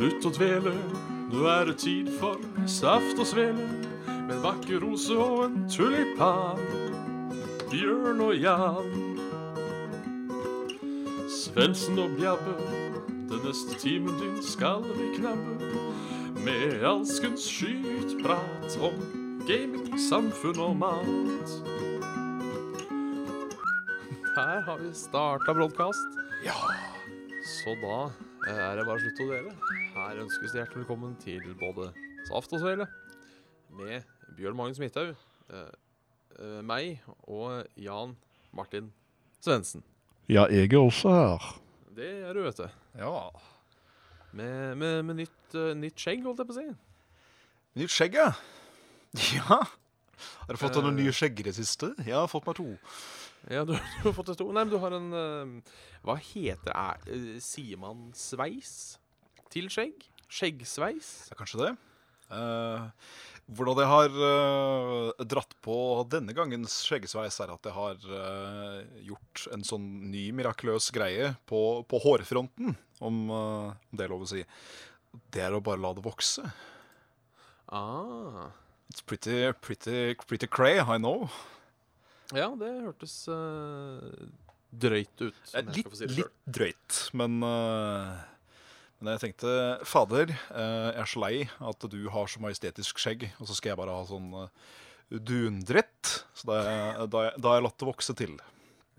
Slutt å dvele, nå er det tid for saft og svele. Med en vakker rose og en tulipan. Bjørn og Jan. Svendsen og Bjabbe, den neste timen din skal vi knabbe. Med alskens skytprat om gaming, samfunn og mat. Her har vi starta broadcast. Ja. Så da eh, er det bare å slutte å dele. Her ønskes det hjertelig velkommen til både Saft og Svele med Bjørn Magnus Midthaug, eh, eh, meg og Jan Martin Svendsen. Ja, jeg er også her. Det er du, vet du. ja. Med, med, med nytt, uh, nytt skjegg, holdt jeg på å si. Nytt skjegg, ja. Ja. Har du fått deg noen Eh. nye skjegg i det siste? Jeg har fått meg to. Ja, du, du har fått deg to. Nei, men du har en uh, Hva heter det? Sier man sveis til skjegg? Skjeggsveis? Ja, kanskje det. Uh, hvordan jeg har uh, dratt på denne gangens skjeggsveis, er at jeg har uh, gjort en sånn ny mirakuløs greie på, på hårfronten, om, om det er lov å si. Det er å bare la det vokse. Ah. It's pretty, pretty, pretty cray, I know. Ja, det hørtes drøyt ut. Litt, si det litt drøyt, men, eh, men jeg tenkte Fader, eh, jeg er så lei at du har så majestetisk skjegg, og så skal jeg bare ha sånn dundrett. Så da da da har jeg latt det vokse til.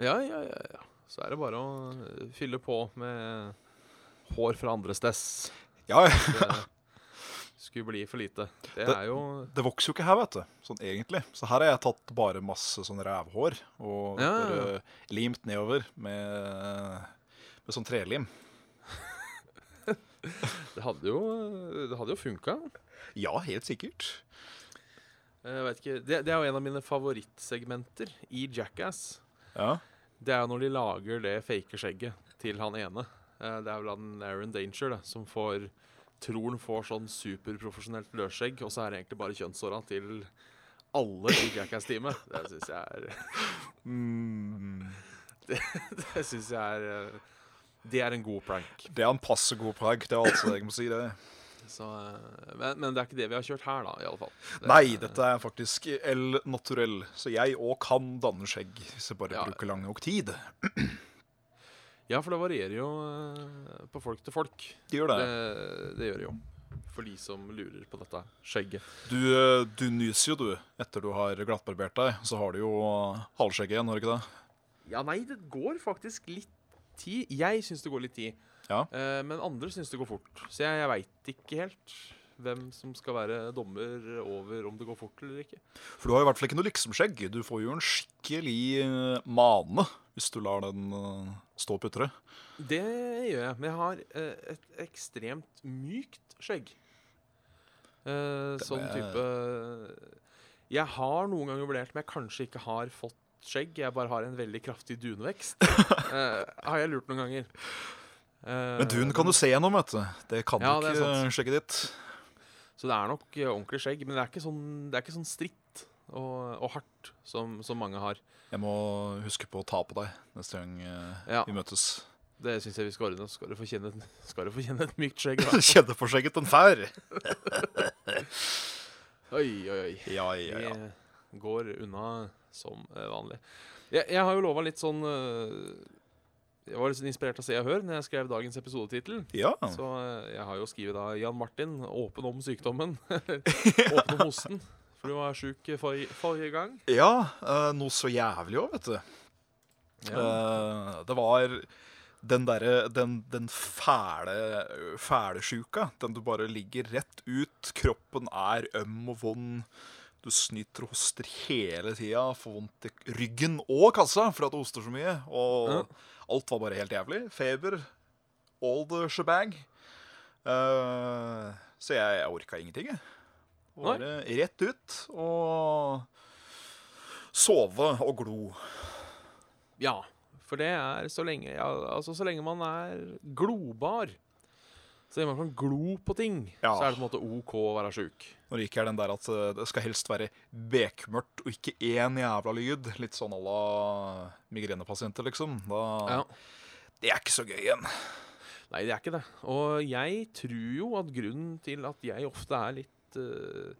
Ja, ja, ja, ja. Så er det bare å eh, fylle på med hår fra andre steds. Ja, ja. skulle bli for lite. Det Det- det vokser jo ikke her, vet du. Sånn egentlig. Så her har jeg tatt bare masse sånn rævhår og ja, ja. limt nedover med, med sånn trelim. Det hadde jo, det hadde jo funka. Ja, helt sikkert. Jeg vet ikke, det, det er jo en av mine favorittsegmenter i Jackass. Ja. Det er jo når de lager det fake skjegget til han ene. Eh, Det er vel han Aaron Danger da, som får tror han får sånn superprofesjonelt løsskjegg, og så er det egentlig bare kjønnshåra til alle i Jackass-teamet. Det syns jeg er Mm, Det syns jeg er eh, Det er en god prank. det er en passe god prank. Det er altså det jeg må si. det. Så, eh, men, men det er ikke det vi har kjørt her, da, i alle fall. Det- Nei, dette er faktisk el naturell, så jeg òg kan danne skjegg hvis jeg bare Ja. bruker lang nok tid. Ja, for det varierer jo eh, på folk til folk. Det gjør det. Det, det gjør det jo. For de som lurer på dette skjegget. Du, eh, du nyser jo, du. Etter du har glattbarbert deg, så har du jo halvskjegget halvskjegg igjen, har du ikke det? Ja, nei, det går faktisk litt tid. Jeg syns det går litt tid. Ja. Eh, men andre syns det går fort. Så jeg, jeg veit ikke helt hvem som skal være dommer over om det går fort eller ikke. For du har i hvert fall ikke noe liksomskjegg. Du får jo en skikkelig eh, mane hvis du lar den eh, stå og putre. Det gjør jeg. Men jeg har eh, et ekstremt mykt skjegg. Eh, sånn type Jeg har noen ganger vurdert om jeg kanskje ikke har fått skjegg. Jeg bare har en veldig kraftig dunvekst. uh, har jeg lurt noen ganger. Uh, Men dun kan du se gjennom, vet du. Det kan Ja, er ikke skjegget ditt. Så det er nok eh, ordentlig skjegg. Men det er ikke sånn, det er ikke sånn stritt og, og hardt som, som mange har. Jeg må huske på å ta på deg neste gang Ja. vi møtes. Det syns jeg vi skal ordne. Skal du få kjenne, skal du få kjenne et mykt skjegg. Kjenne på skjegget en fær. Oi, oi, oi. Ja, ja, ja. Vi går unna som eh, vanlig. Jeg, jeg har jo lova litt sånn eh, Jeg var litt sånn inspirert av Se og Hør når jeg skrev dagens episodetittel. Ja. Så eh, jeg har jo skrevet da Jan Martin, åpen om sykdommen. åpen om hosten. For du var sjuk forrige, forrige gang. ja Uh, noe så jævlig òg, vet du. Ja. Uh, det var den derre Den, den fæle fælesjuka. Den du bare ligger rett ut. Kroppen er øm og vond. Du snyter og hoster hele tida. Får vondt i ryggen og kassa for at du hoster så mye. Og Ja. alt var bare helt jævlig. Feber. All the shebang. Uh, så jeg, jeg orka ingenting, jeg. Bare rett ut og sove og glo. ja. For det er så lenge ja, Altså så lenge man er globar. Så lenge man kan glo på ting, Ja. så er det på en måte OK å være sjuk. Når det ikke er den der at eh, det skal helst være bekmørkt og ikke én jævla lyd. Litt sånn à la migrenepasienter, liksom. Da, Ja. Det er ikke så gøy igjen. Nei, det er ikke det. Og jeg tror jo at grunnen til at jeg ofte er litt uh,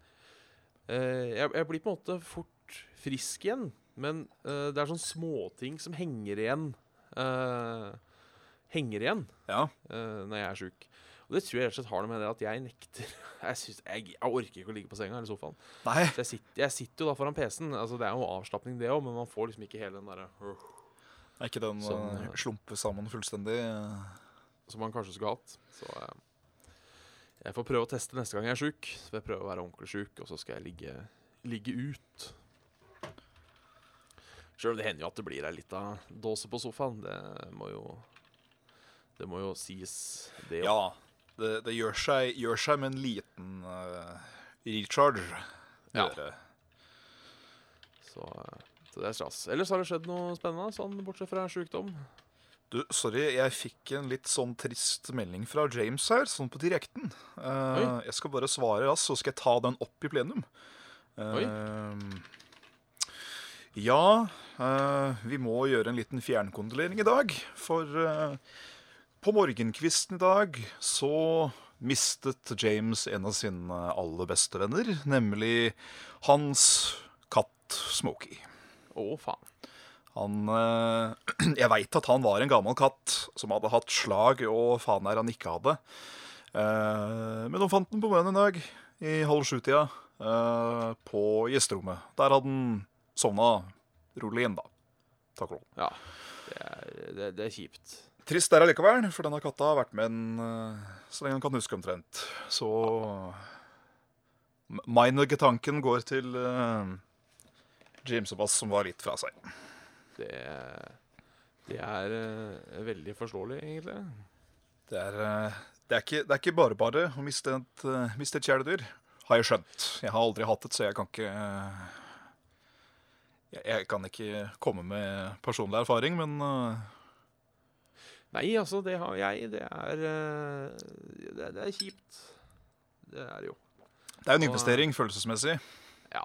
uh, jeg, jeg blir på en måte fort frisk igjen, men uh, det er sånne småting som henger igjen. henger igjen Ja. når jeg er sjuk. Og det tror jeg rett og slett har noe med det at jeg nekter Jeg, synes, jeg, jeg orker ikke å ligge på senga eller sofaen. Nei. Så jeg sitter, jeg sitter jo da foran PC-en. Altså, det er jo avslapning, det òg, men man får liksom ikke hele den derre øh, Er ikke den Sånn, uh, slumpe sammen fullstendig? eh? som man kanskje skulle hatt. Så uh, jeg får prøve å teste neste gang jeg er sjuk. Så får jeg prøve å være ordentlig sjuk, og så skal jeg ligge, ligge ut. Sjøl det hender jo at det blir ei lita dåse på sofaen. Det må jo Det må jo sies, det òg. Ja. Det, det gjør, seg, gjør seg med en liten uh, recharge. Ja. Så, eh, så det er stas. Ellers har det skjedd noe spennende, sånn bortsett fra sjukdom. Du, sorry, jeg fikk en litt sånn trist melding fra James her, sånn på direkten. Uh, jeg skal bare svare raskt, så skal jeg ta den opp i plenum. Eh, ja, uh, vi må gjøre en liten fjernkondolering i dag. For eh, på morgenkvisten i dag så mistet James en av sine aller beste venner, nemlig hans katt Smokie. Å, faen. Han eh, Jeg veit at han var en gammel katt som hadde hatt slag og faen er han ikke hadde. Eh, men de fant den på morgenen i dag, i halv sju-tida, eh, på gjesterommet. Der hadde han sovna rolig inn, da. Takk og lov. Ja. Det er, det, det er kjipt. Trist der allikevel, for denne katta har vært med en eh, så lenge han kan huske omtrent. Så Minergetanken går til uh, James og Bass, som var litt fra seg. Det, det er uh, veldig forståelig, egentlig. Det er, uh, det er, ikke, det er ikke bare bare å miste et, uh, miste et kjæledyr, har jeg skjønt. Jeg har aldri hatt et, så jeg kan ikke jeg, jeg kan ikke komme med personlig erfaring, men eh, Nei, altså, det har jeg. Det er eh, Det, det er kjipt. Det er jo. det er jo en investering følelsesmessig. Ja.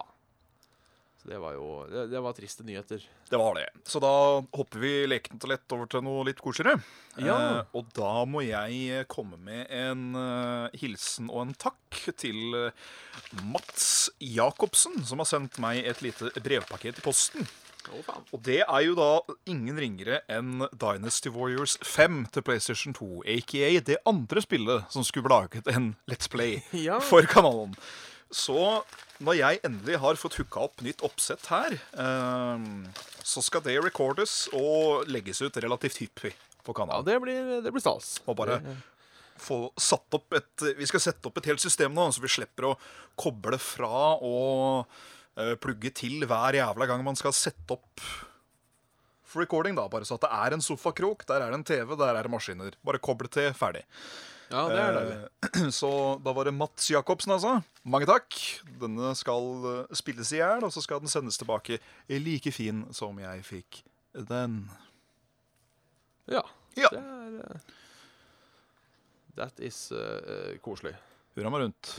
Så det var jo Det, det var triste nyheter. Det var det. Så da hopper vi lekent og lett over til noe litt koseligere. Ja. Eh, og da må jeg komme med en uh, hilsen og en takk til eh, Mats Jacobsen, som har sendt meg et lite brevpakket i posten. Faen. Og det er jo da ingen ringere enn Dynasty Warriors 5 til PlayStation 2, aka det andre spillet som skulle laget en Let's Play Ja. for kanalen. Så når jeg endelig har fått hooka opp nytt oppsett her, eh, så skal det recordes og legges ut relativt hyppig på Ja, kanalen. det blir, det blir stas. Og bare Det- få satt opp et Vi skal sette opp et helt system nå, så vi slipper å koble fra og plugge til hver jævla gang man skal sette opp for recording, da. Bare så at det er en sofakrok, der er det en TV, der er det maskiner. Bare koble til, ferdig. Ja, det er deilig. Eh, Så da var det Mats Jacobsen, altså. Mange takk. Denne skal eh, spilles i hjel, og så skal den sendes tilbake like fin som jeg fikk den. Ja. Ja. Det er eh, That is uh, koselig. Hurra meg rundt.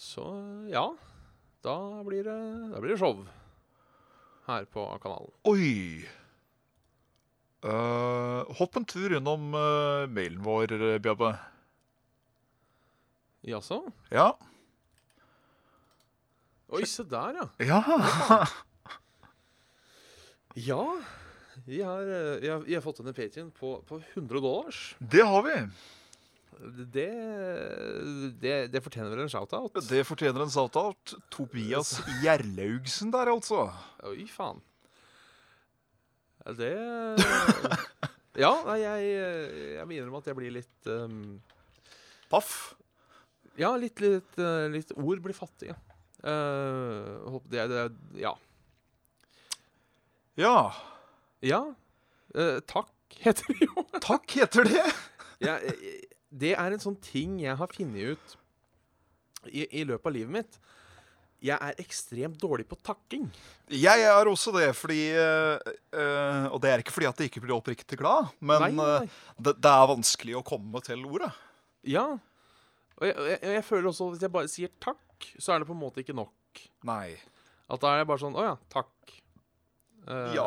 Så ja. Da blir det, da blir det show her på kanalen. Oi! Uh, hopp en tur innom uh, mailen vår, eh, Bjabbe. Jaså? Ja. Oi, se der, ja. Ja. Ja. Vi har, eh, vi har, vi har fått en Patrion på, på 100 dollars. Det har vi. Det, det, det fortjener vel en shout-out? Det fortjener en shout-out. Tobias Gjerlaugsen der, altså. Oi, faen. Det Ja, jeg, jeg må innrømme at jeg blir litt um, Paff. Ja, litt, litt, eh, litt ord blir fattige. Uh, det, det, ja. Ja. Ja. Uh, takk, heter det jo. Takk heter det. Ja, eh, det er en sånn ting jeg har funnet ut i, i løpet av livet mitt. Jeg er ekstremt dårlig på takking. Jeg er også det, fordi øh, Og det er ikke fordi at jeg ikke blir oppriktig glad, men Nei, nei. eh, det, det er vanskelig å komme til ordet. Ja. Og jeg, jeg, jeg føler også at hvis jeg bare sier takk, så er det på en måte ikke nok. Nei. At da er jeg bare sånn Å ja, takk. Uh, Ja.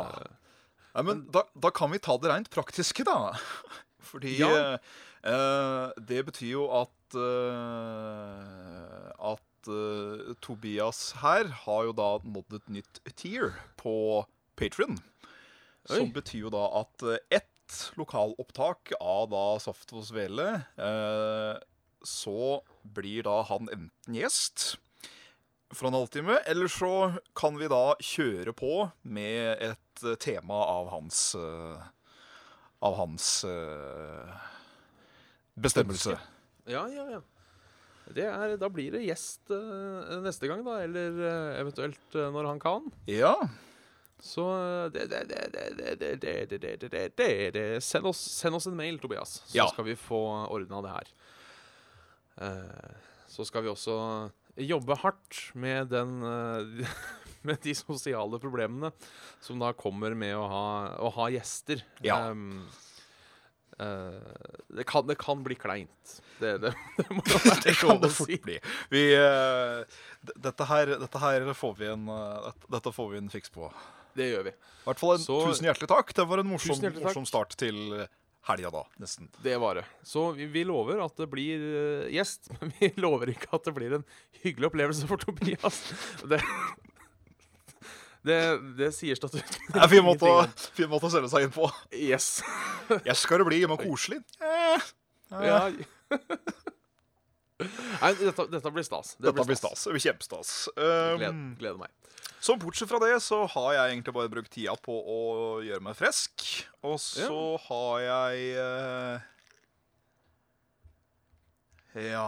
Nei, men da, da kan vi ta det rent praktiske, da. fordi Ja. Eh, det betyr jo at eh, At eh, Tobias her har jo da nådd et nytt tier på Patrion. Som betyr jo da at ett lokalopptak av da Saftos Vele Så blir da han enten gjest for en halvtime, eller så kan vi da kjøre på med et tema av hans Av hans bestemmelse. Ja, ja, ja. Er, da blir det gjest uh, neste gang, da. Eller uh, eventuelt uh, når han kan. Ja. Så send, oss, send oss en mail, Tobias, så ja. skal vi få ordna det her. så skal vi også jobbe hardt med den Med de sosiale problemene som da kommer med å ha, å ha gjester. Ja. Um, eh, det, kan, det kan bli kleint. Det, det, det må jo være lov å si. Vi, uh, dette, her, dette her får vi en uh, dette- får vi en fiks på. Det gjør vi. I hvert fall en Så- tusen hjertelig takk. Det var en morsom, morsom start til helga, da. Nesten. Det var det. Så vi, vi lover at det blir uh, gjest, men vi lover ikke at det blir en hyggelig opplevelse for Tobias. Det, det, det sier statuten. Det er en fin måte, å- fin måte å selge seg inn på. Yes. Jeg skal det bli, men koselig. Eh, eh. Ja. Nei, dette, dette blir stas. Det Dette blir stas. Kjempestas. Um, Gleder, gleder meg. Så bortsett fra det, så har jeg egentlig bare brukt tida på å gjøre meg frisk. Og så har jeg eh, Ja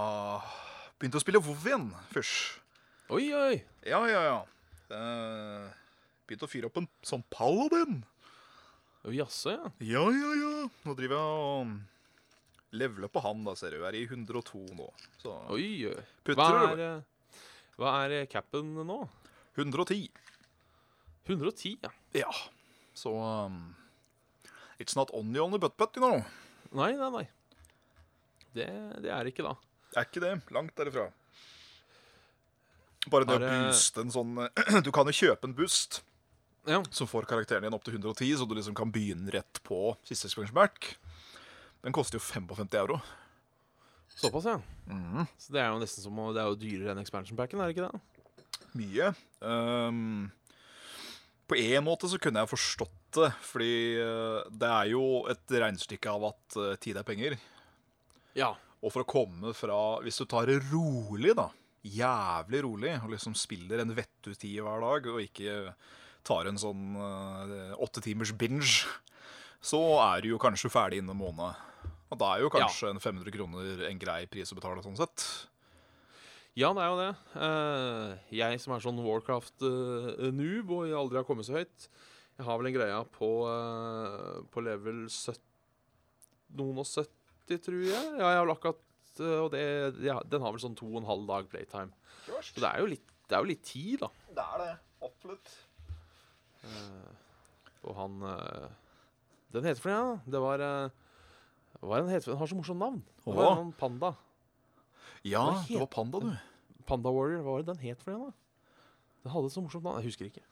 Begynt å spille WoW igjen først. Oi, oi. Ja, ja, ja. Uh, Begynt å fyre opp en sånn paladin. Å, Jaså, ja. Ja, ja, ja. Nå driver jeg og leveler på han, da, ser du. Jeg er i 102 nå. Så Oi, oi. Hva putter er, du eh, hva er eh, capen nå? 110. 110, ja. Ja. Så um, It's not only on the butt-butt, you know. Nei, nei, nei. Det, det er ikke da. Det er ikke det. Langt derifra. Bare det å Er det- booste en sånn Du kan jo kjøpe en boost Ja. som får karakteren din opp til 110, så du liksom kan begynne rett på siste expansion back. Den koster jo 55 euro. Såpass, ja. Så det er jo nesten som å Det er jo dyrere enn expansion packen, er det ikke det? Mye. Um, på en måte så kunne jeg forstått det, fordi uh, det er jo et regnestykke av at uh, tid er penger. Ja. Og for å komme fra Hvis du tar det rolig, da. Jævlig rolig, og liksom spiller en vettutid hver dag, og ikke tar en sånn eh, åtte timers binge, så er du jo kanskje ferdig innen en måned. Og da er jo kanskje en 500 kroner en grei pris å betale, sånn sett. Ja, det er jo det. Eh, jeg som er sånn Warcraft-noob og jeg aldri har kommet så høyt Jeg har vel en greie på, eh, på level 70 Noen og 70, tror jeg. Ja, jeg har vel akkurat eh, Og det, ja, den har vel sånn to og en halv dag playtime. Så det er jo litt, det er jo litt tid, da. Det er det. Absolutt. Og han eh, Den heter for noe, ja. Det var eh, Hva er den heter? Den har så morsomt navn. Det var en panda. Ja, det var panda, du. Panda Warrior, hva var det den het for noe, da? Den hadde så morsomt navn. Jeg husker ikke.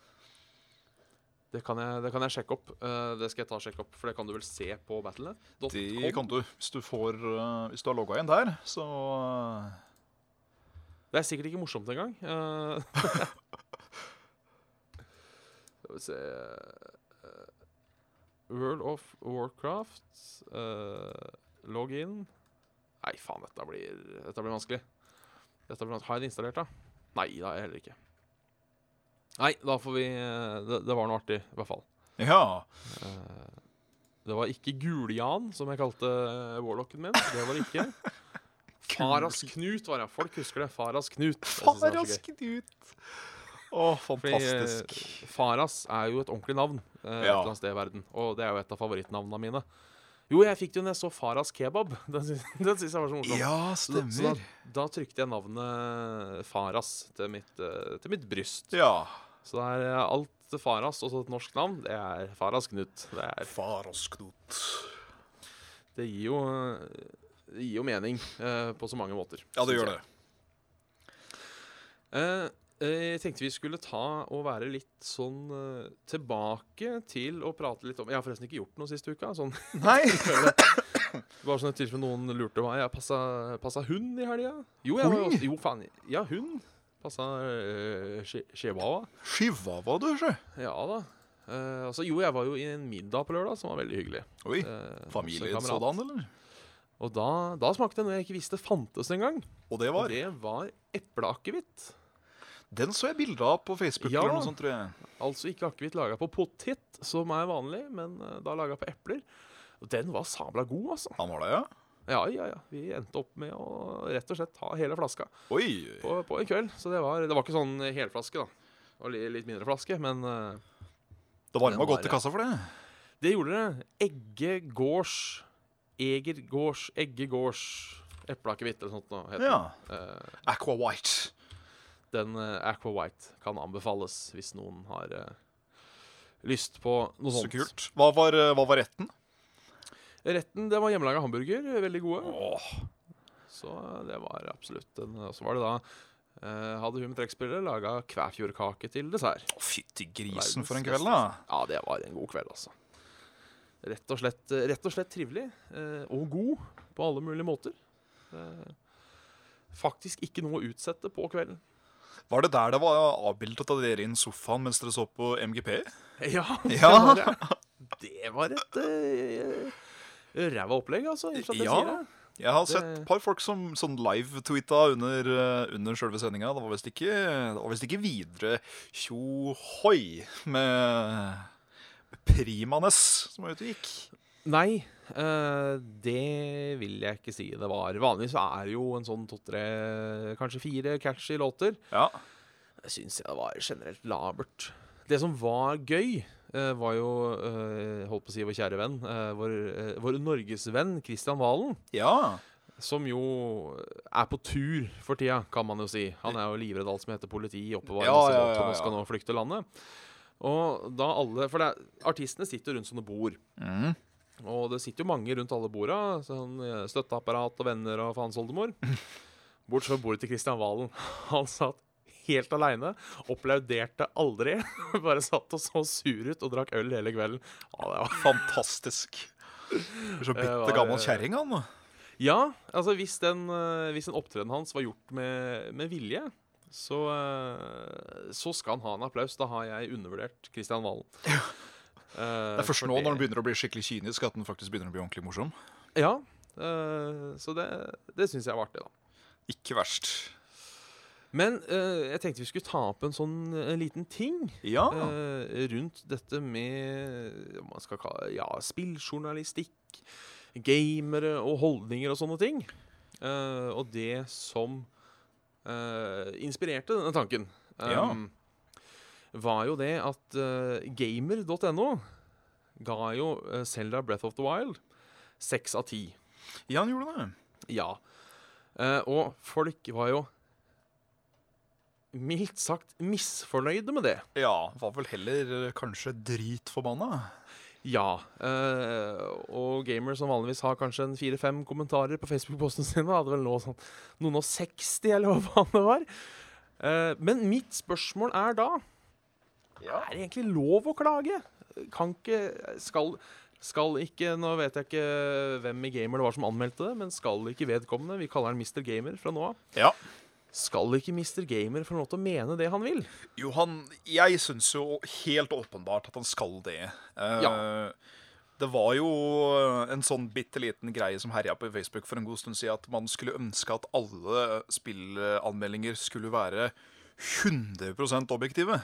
Det kan jeg, det kan jeg sjekke opp. Uh, det skal jeg ta og sjekke opp, for det kan du vel se på battlenet.com? Det kan du. Hvis du, får, uh, hvis du har logga inn der, så uh... Det er sikkert ikke morsomt engang. Eh, Skal vi se eh, World of Warcraft uh, Log in Nei, faen, dette blir, dette blir vanskelig. Dette blir vanskelig. Har jeg det installert, da? Nei, det har jeg heller ikke. Nei, da får vi eh, Det, det var noe artig, i hvert fall. Ja. Uh, det var ikke Guljan, som jeg kalte eh, warlocken min. Det var det ikke. Faras Knut var det. Folk husker det. Faras Knut. Faras synes så ut. Å, Fordi, fantastisk. eh, Faras er jo et ordentlig navn eh, et eller annet sted i verden. Og det er jo et av favorittnavnene mine. Jo, jeg fikk det jo når jeg så Faras kebab. Den syns, jeg var så morsom. Ja, Så da- så da, da trykte jeg navnet Faras til mitt, eh, til mitt bryst. Ja. Så det er alt Faras, også et norsk navn, det er Faras Knut. Det, er, Farasknut. det gir jo det gir jo mening eh, på så mange måter. Ja, det gjør det. Eh, jeg tenkte vi skulle ta og være litt sånn eh, tilbake til å prate litt om Jeg har forresten ikke gjort noe siste uka. Sånn, Nei. Bare sånn i tilfelle noen lurte hva jeg passa, passa hund i helga. Jo, jeg var jo faen. Ja, hund. Passa uh, chihuahua. Chihuahua, du, sjø. Ja da. Uh, altså, jo, jeg var jo i en middag på lørdag som var veldig hyggelig. Oi. uh, en Familien sådan, eller? Og da, da smakte det noe jeg ikke visste fantes engang. Og det Og var det var epleakevitt. Den så jeg bilde av på Facebook Ja. eller noe sånt, tror jeg. Altså ikke akevitt laga på potet, som er vanlig, men eh, da laga på epler. Og den var sabla god, altså. Han var det, ja? Ja, ja, ja. Vi endte opp med å rett og slett ta hele flaska Oi. på, på en kveld. Så det var, det var ikke sånn helflaske, da. Det var litt mindre flaske, men eh, Det varma godt i kassa for det. det gjorde det. Eggegårds Egergårds Eggegårds epleakevitt eller sånt noe. sånt. Ja. Uh, Aqua White. Den eh, Aqua White kan anbefales hvis noen har eh, lyst på noe sånt. Så kult. Hva var, eh, hva var retten? Retten det var hjemmelaga hamburger. Veldig gode. Åh, Så det var absolutt en Og så var det da eh, Hadde hun med trekkspillet laga kvæfjordkake til dessert. Fytti grisen for en kveld, da. Ja, det var en god kveld, altså. Rett og slett, rett og slett trivelig. eh, og god på alle mulige måter. Eh, faktisk ikke noe å utsette på kvelden. Var det der det var avbildet av dere i en sofaen mens dere så på MGP? Ja, det var det. Var et uh, ræva opplegg, altså. Ja. Jeg har sett et par folk som sånn live-tweeta under, eh, under selve sendinga. Det var visst ikke, ikke videre tjohoi med Primanes som var ute og gikk. Nei, eh, det vil jeg ikke si det var. Vanligvis er det jo en sånn to-tre, kanskje fire catchy låter. Ja. Jeg syns det var generelt labert. Det som var gøy, uh, var jo uh, holdt på å si vår kjære venn, vår, uh, vår norgesvenn Kristian Valen. ja. Som jo er på tur for tida, kan man jo si. Han er jo livredd alt som heter politi, oppbevaring Ja, ja, ja, og skal nå flykte landet. Og da alle For det, artistene sitter rundt sånne bord. Mm. Og det sitter jo mange rundt alle borda. Sånn eh, støtteapparat og venner og faens oldemor. Bortsett fra bordet til Kristian Valen. Han satt helt aleine. Applauderte aldri. Bare satt og så sur ut og drakk øl hele kvelden. Ja, det var Fantastisk. Så bitte gammel eh, kjerring, han. Ja, altså hvis den, eh, hvis den opptredenen hans var gjort med, med vilje, så, så skal han ha en applaus. Da har jeg undervurdert Kristian Valen. Eh, Det er først nå når den begynner å bli skikkelig kynisk, at den faktisk begynner å bli ordentlig morsom. Ja, eh, så det, det syns jeg var artig, da. Ikke verst. Men eh, jeg tenkte vi skulle ta opp en sånn en liten ting Ja. rundt dette med man skal kalle ja, spilljournalistikk, gamere og holdninger og sånne ting. Og det som inspirerte denne tanken, Ja. um, var jo det at uh, gamer.no ga jo uh, Zelda Breath of the Wild seks av ti. ja, han gjorde det. Ja. Uh, og folk var jo mildt sagt misfornøyde med det. Ja, var vel heller eh, kanskje dritforbanna. Ja. eh, og gamer som vanligvis har kanskje en fire-fem kommentarer på Facebook-posten sin, hadde vel nå sånn noen og 60, eller hva faen det var. Uh, men mitt spørsmål er da Ja. Er det egentlig lov å klage? Kan ikke Skal skal ikke, Nå vet jeg ikke hvem i Gamer det var som anmeldte det, men skal ikke vedkommende, vi kaller han Mr. Gamer fra nå av, ja. Skal ikke Mr. Gamer få lov til å mene det han vil? Jo, han Jeg syns jo helt åpenbart at han skal det. Uh, Ja. Det var jo en sånn bitte liten greie som herja på Facebook for en god stund siden, at man skulle ønske at alle spillanmeldinger skulle være 100% objektive.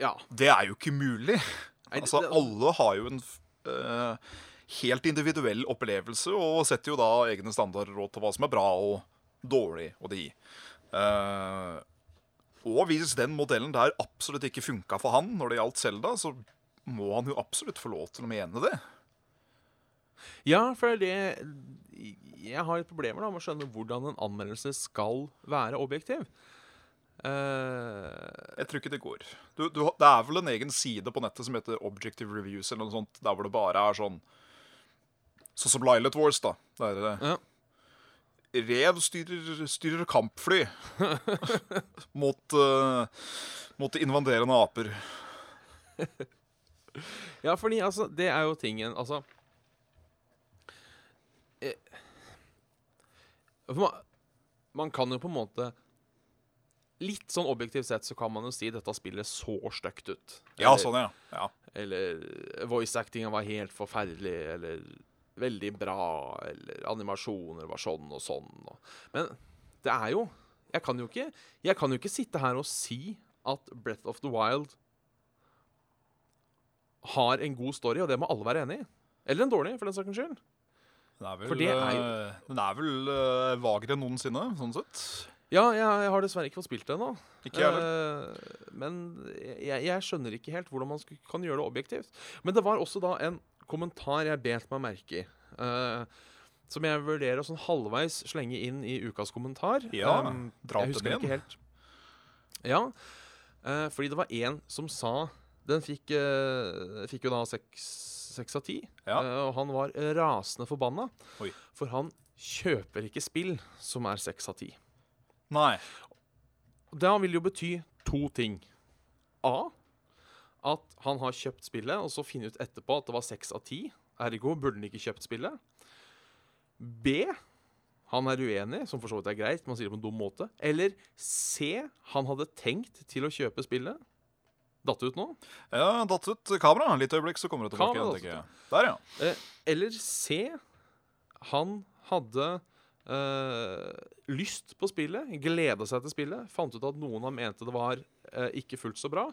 Ja. Det er jo ikke mulig. Altså, alle har jo en uh, helt individuell opplevelse og setter jo da egne standarder råd til hva som er bra og dårlig og de. Uh, og hvis den modellen der absolutt ikke funka for han når det gjaldt Selda, så må han jo absolutt få lov til å mene det. Ja, for det Jeg har litt problemer da med å skjønne hvordan en anmeldelse skal være objektiv. Eh, Jeg tror ikke det går. Du, du, det er vel en egen side på nettet som heter Objective Reviews, eller noe sånt, der hvor det bare er sånn Sånn som Lilet Wars, da. Der er det Ja. Rev styrer, styrer kampfly mot, uh, mot invaderende aper. ja, fordi altså, det er jo tingen Altså For man, man kan jo på en måte Litt sånn objektivt sett så kan man jo si dette spillet så stygt ut. Ja, sånn, ja. ja. Eller voice-actinga var helt forferdelig, eller veldig bra, eller animasjoner var sånn og sånn. Og. Men det er jo jeg kan jo, ikke, jeg kan jo ikke sitte her og si at Breath of the Wild har en god story, og det må alle være enig i. Eller en dårlig, for den saks skyld. Den er vel, For det er jo- eh, den er vel uh, vagere enn noensinne, sånn sett. Ja, jeg, jeg har dessverre ikke fått spilt det ennå. Eh, men jeg, jeg skjønner ikke helt hvordan man kan gjøre det objektivt. Men det var også da en kommentar jeg bet meg merke i. eh, som jeg vurderer å sånn halvveis slenge inn i ukas kommentar. Ja, Um, dra husker den ikke helt. Ja, eh, fordi det var en som sa Den fikk, eh, fikk jo da seks seks av ti. Ja. eh, og han var rasende forbanna. Oi. For han kjøper ikke spill som er seks av ti. Nei. Det vil jo bety to ting. A. At han har kjøpt spillet, og så finner ut etterpå at det var seks av ti. Ergo burde han ikke kjøpt spillet. B. Han er uenig, som for så vidt er greit, man sier det på en dum måte. Eller C. Han hadde tenkt til å kjøpe spillet. Datt ut nå. Ja, datt ut kamera. Litt øyeblikk, så kommer det tilbake Kamera igjen. Der, ja. Eh, eller C. Han hadde eh, lyst på spillet, gleda seg til spillet, fant ut at noen han mente det var uh, ikke fullt så bra,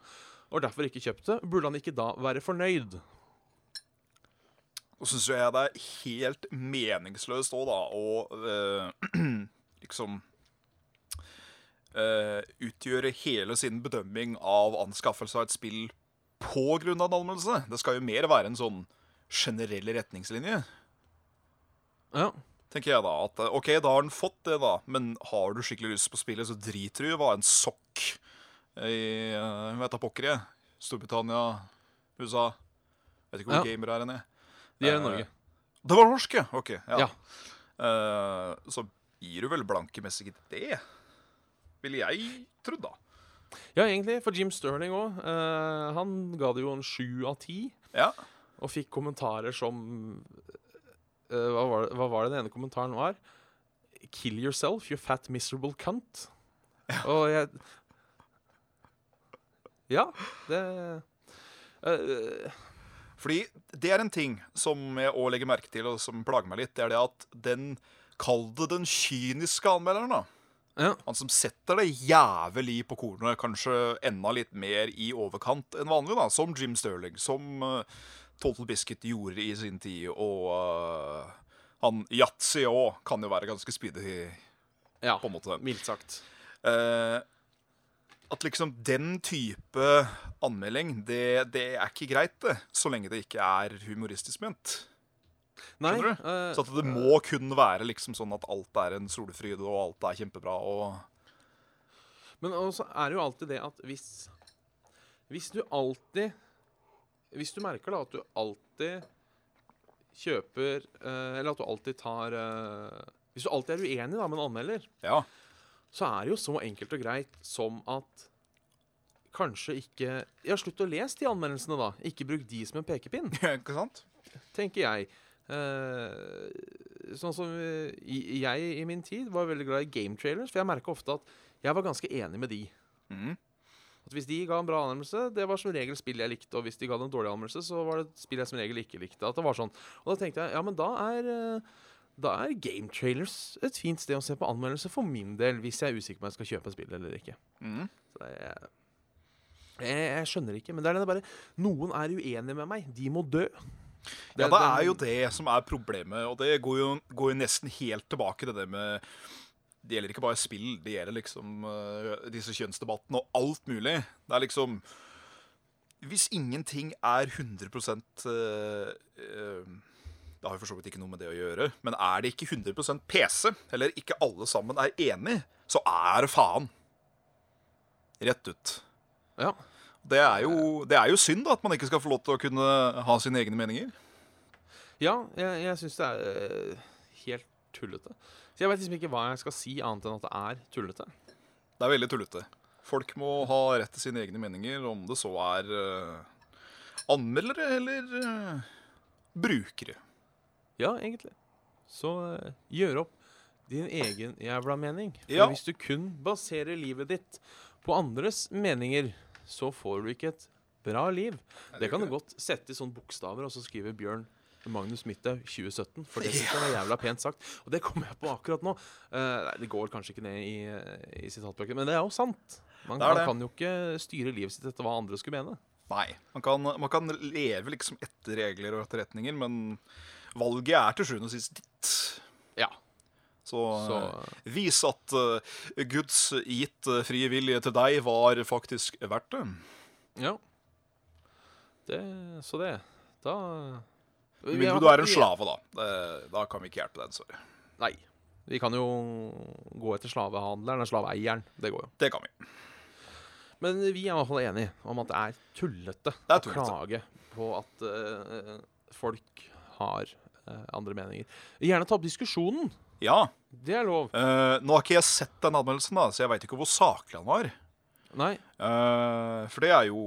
og derfor ikke kjøpte. Burde han ikke da være fornøyd? Så syns jeg det er helt meningsløst òg, da, å uh, liksom utgjøre hele sin bedømming av anskaffelse av et spill på grunn av en anmeldelse. Det skal jo mer være en sånn generell retningslinje, Ja. Tenker jeg da. At eh, OK, da har den fått det, da, men har du skikkelig lyst på spillet, så driter du i hva en sokk i uh, Vet da pokker jeg. Storbritannia, USA Vet ikke hvor Ja. gamer er jeg. De er i Eh, Norge. Det var norske! Ok. Ja. Ja. Uh, så gir du vel blanke messig det, ville jeg trodd, da. Ja, egentlig. For Jim Sterling òg. han ga det jo en sju av ti, Ja. og fikk kommentarer som eh, hva, var det, hva var det den ene kommentaren var? Kill yourself, you fat miserable cunt. Og jeg Ja, det uh, Fordi det er en ting som jeg òg legger merke til, og som plager meg litt. Det er det at den Kall det den kyniske anmelderen, da. ja. Han som setter det jævlig på kornet, kanskje enda litt mer i overkant enn vanlig, da. Som Jim Sterling, som uh, Total Biscuit gjorde i sin tid, og uh, han Yatzy òg kan jo være ganske speedy, ja. på en måte. Mildt sagt. Uh, at liksom den type anmelding, det, det er ikke greit, det. Så lenge det ikke er humoristisk ment. Nei, Skjønner du? Uh, Så at det må kun være liksom sånn at alt er en solfryd, og alt er kjempebra, og Men også er det jo alltid det at hvis Hvis du alltid Hvis du merker da at du alltid kjøper eh, Eller at du alltid tar eh, Hvis du alltid er uenig da med en anmelder, Ja. så er det jo så enkelt og greit som at Kanskje ikke Ja, slutt å lese de anmeldelsene, da. Ikke bruk de som en pekepinn, ikke sant? tenker jeg. Eh, sånn som eh, i- jeg i min tid var veldig glad i game trailers, for jeg merka ofte at jeg var ganske enig med de. Mhm. At Hvis de ga en bra anmeldelse, det var som regel spill jeg likte. Og hvis de ga en dårlig anmeldelse, så var det spill jeg som regel ikke likte. At det var sånn. Og da tenkte jeg ja, men da er, eh, da er game trailers et fint sted å se på anmeldelse for min del, hvis jeg er usikker på om jeg skal kjøpe spill eller ikke. Mm. Så det er, jeg, jeg skjønner ikke, men det er det bare Noen er uenige med meg. De må dø. Ja, det er jo det som er problemet, og det går jo, går jo nesten helt tilbake til det med Det gjelder ikke bare spill, det gjelder liksom uh, disse kjønnsdebattene og alt mulig. Det er liksom Hvis ingenting er 100 uh, uh, Det har jo for så vidt ikke noe med det å gjøre, men er det ikke 100 PC, eller ikke alle sammen er enig, så er det faen. Rett ut. Ja. Det er, jo, det er jo synd da, at man ikke skal få lov til å kunne ha sine egne meninger. Ja, jeg, jeg syns det er eh, helt tullete. Så jeg vet liksom ikke hva jeg skal si, annet enn at det er tullete. Det er veldig tullete. Folk må ha rett til sine egne meninger, om det så er uh, anmeldere eller uh, brukere. Ja, egentlig. Så uh, gjør opp din egen jævla mening. For Ja. hvis du kun baserer livet ditt på andres meninger, så får du ikke et bra liv. Det kan du godt sette i sånne bokstaver og så skriver Bjørn Magnus Midthaug 2017. For det synes jeg var jævla pent sagt. Og det kommer jeg på akkurat nå. Uh, nei, det går kanskje ikke ned i, eh, i sitatbøkene, men det er jo sant. Man, Det er man kan jo ikke styre livet sitt etter hva andre skulle mene. Nei. Man kan, man kan leve liksom etter regler og etterretninger, men valget er til sjuende og sist ditt. Ja. Så, Så eh, vis at uh, Guds gitt eh, frie vilje til deg var faktisk verdt det. ja. Det, så det. Da Med mindre du er en slave, da. Da kan vi ikke hjelpe deg. Sorry. Nei. Vi kan jo gå etter slavehandleren eller slaveeieren. Det går jo. Det kan vi. Men vi er i hvert fall enige om at det er tullete Det er å klage på at uh, folk har uh, andre meninger. Gjerne ta opp diskusjonen. Ja. Det er lov. Uh, nå har ikke jeg sett den anmeldelsen, da, så jeg veit ikke hvor saklig han var. Nei. Uh, for det er jo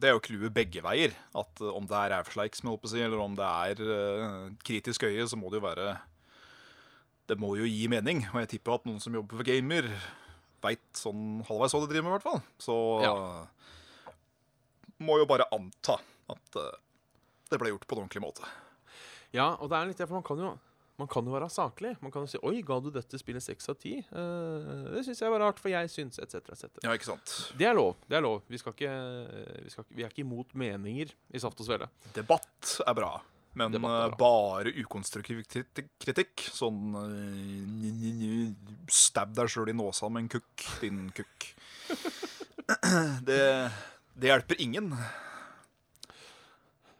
Det er jo clouet begge veier. At eh, om det er rævsleik, som jeg å si, eller om det er uh, kritisk øye, så må det jo være Det må jo gi mening. Og jeg tipper at noen som jobber for gamer, veit sånn halvveis hva de driver med, i hvert fall. Så må jo bare anta at det ble gjort på en ordentlig måte. Ja, og det er litt det, for man kan jo man kan jo være saklig. Man kan jo si 'Oi, ga du dette spillet seks av ti?' Eh, det syns jeg var rart, for jeg syns etc., etc. Ja, ikke sant? Det er lov. det er lov. Vi, skal ikke, vi, skal vi er ikke imot meninger i Saft og Svele. Debatt er bra. Men er bra. bare ukonstruktiv kritikk. Sånn uh, Stab deg sjøl i nåsa med en kukk, din kukk. Det, det hjelper ingen.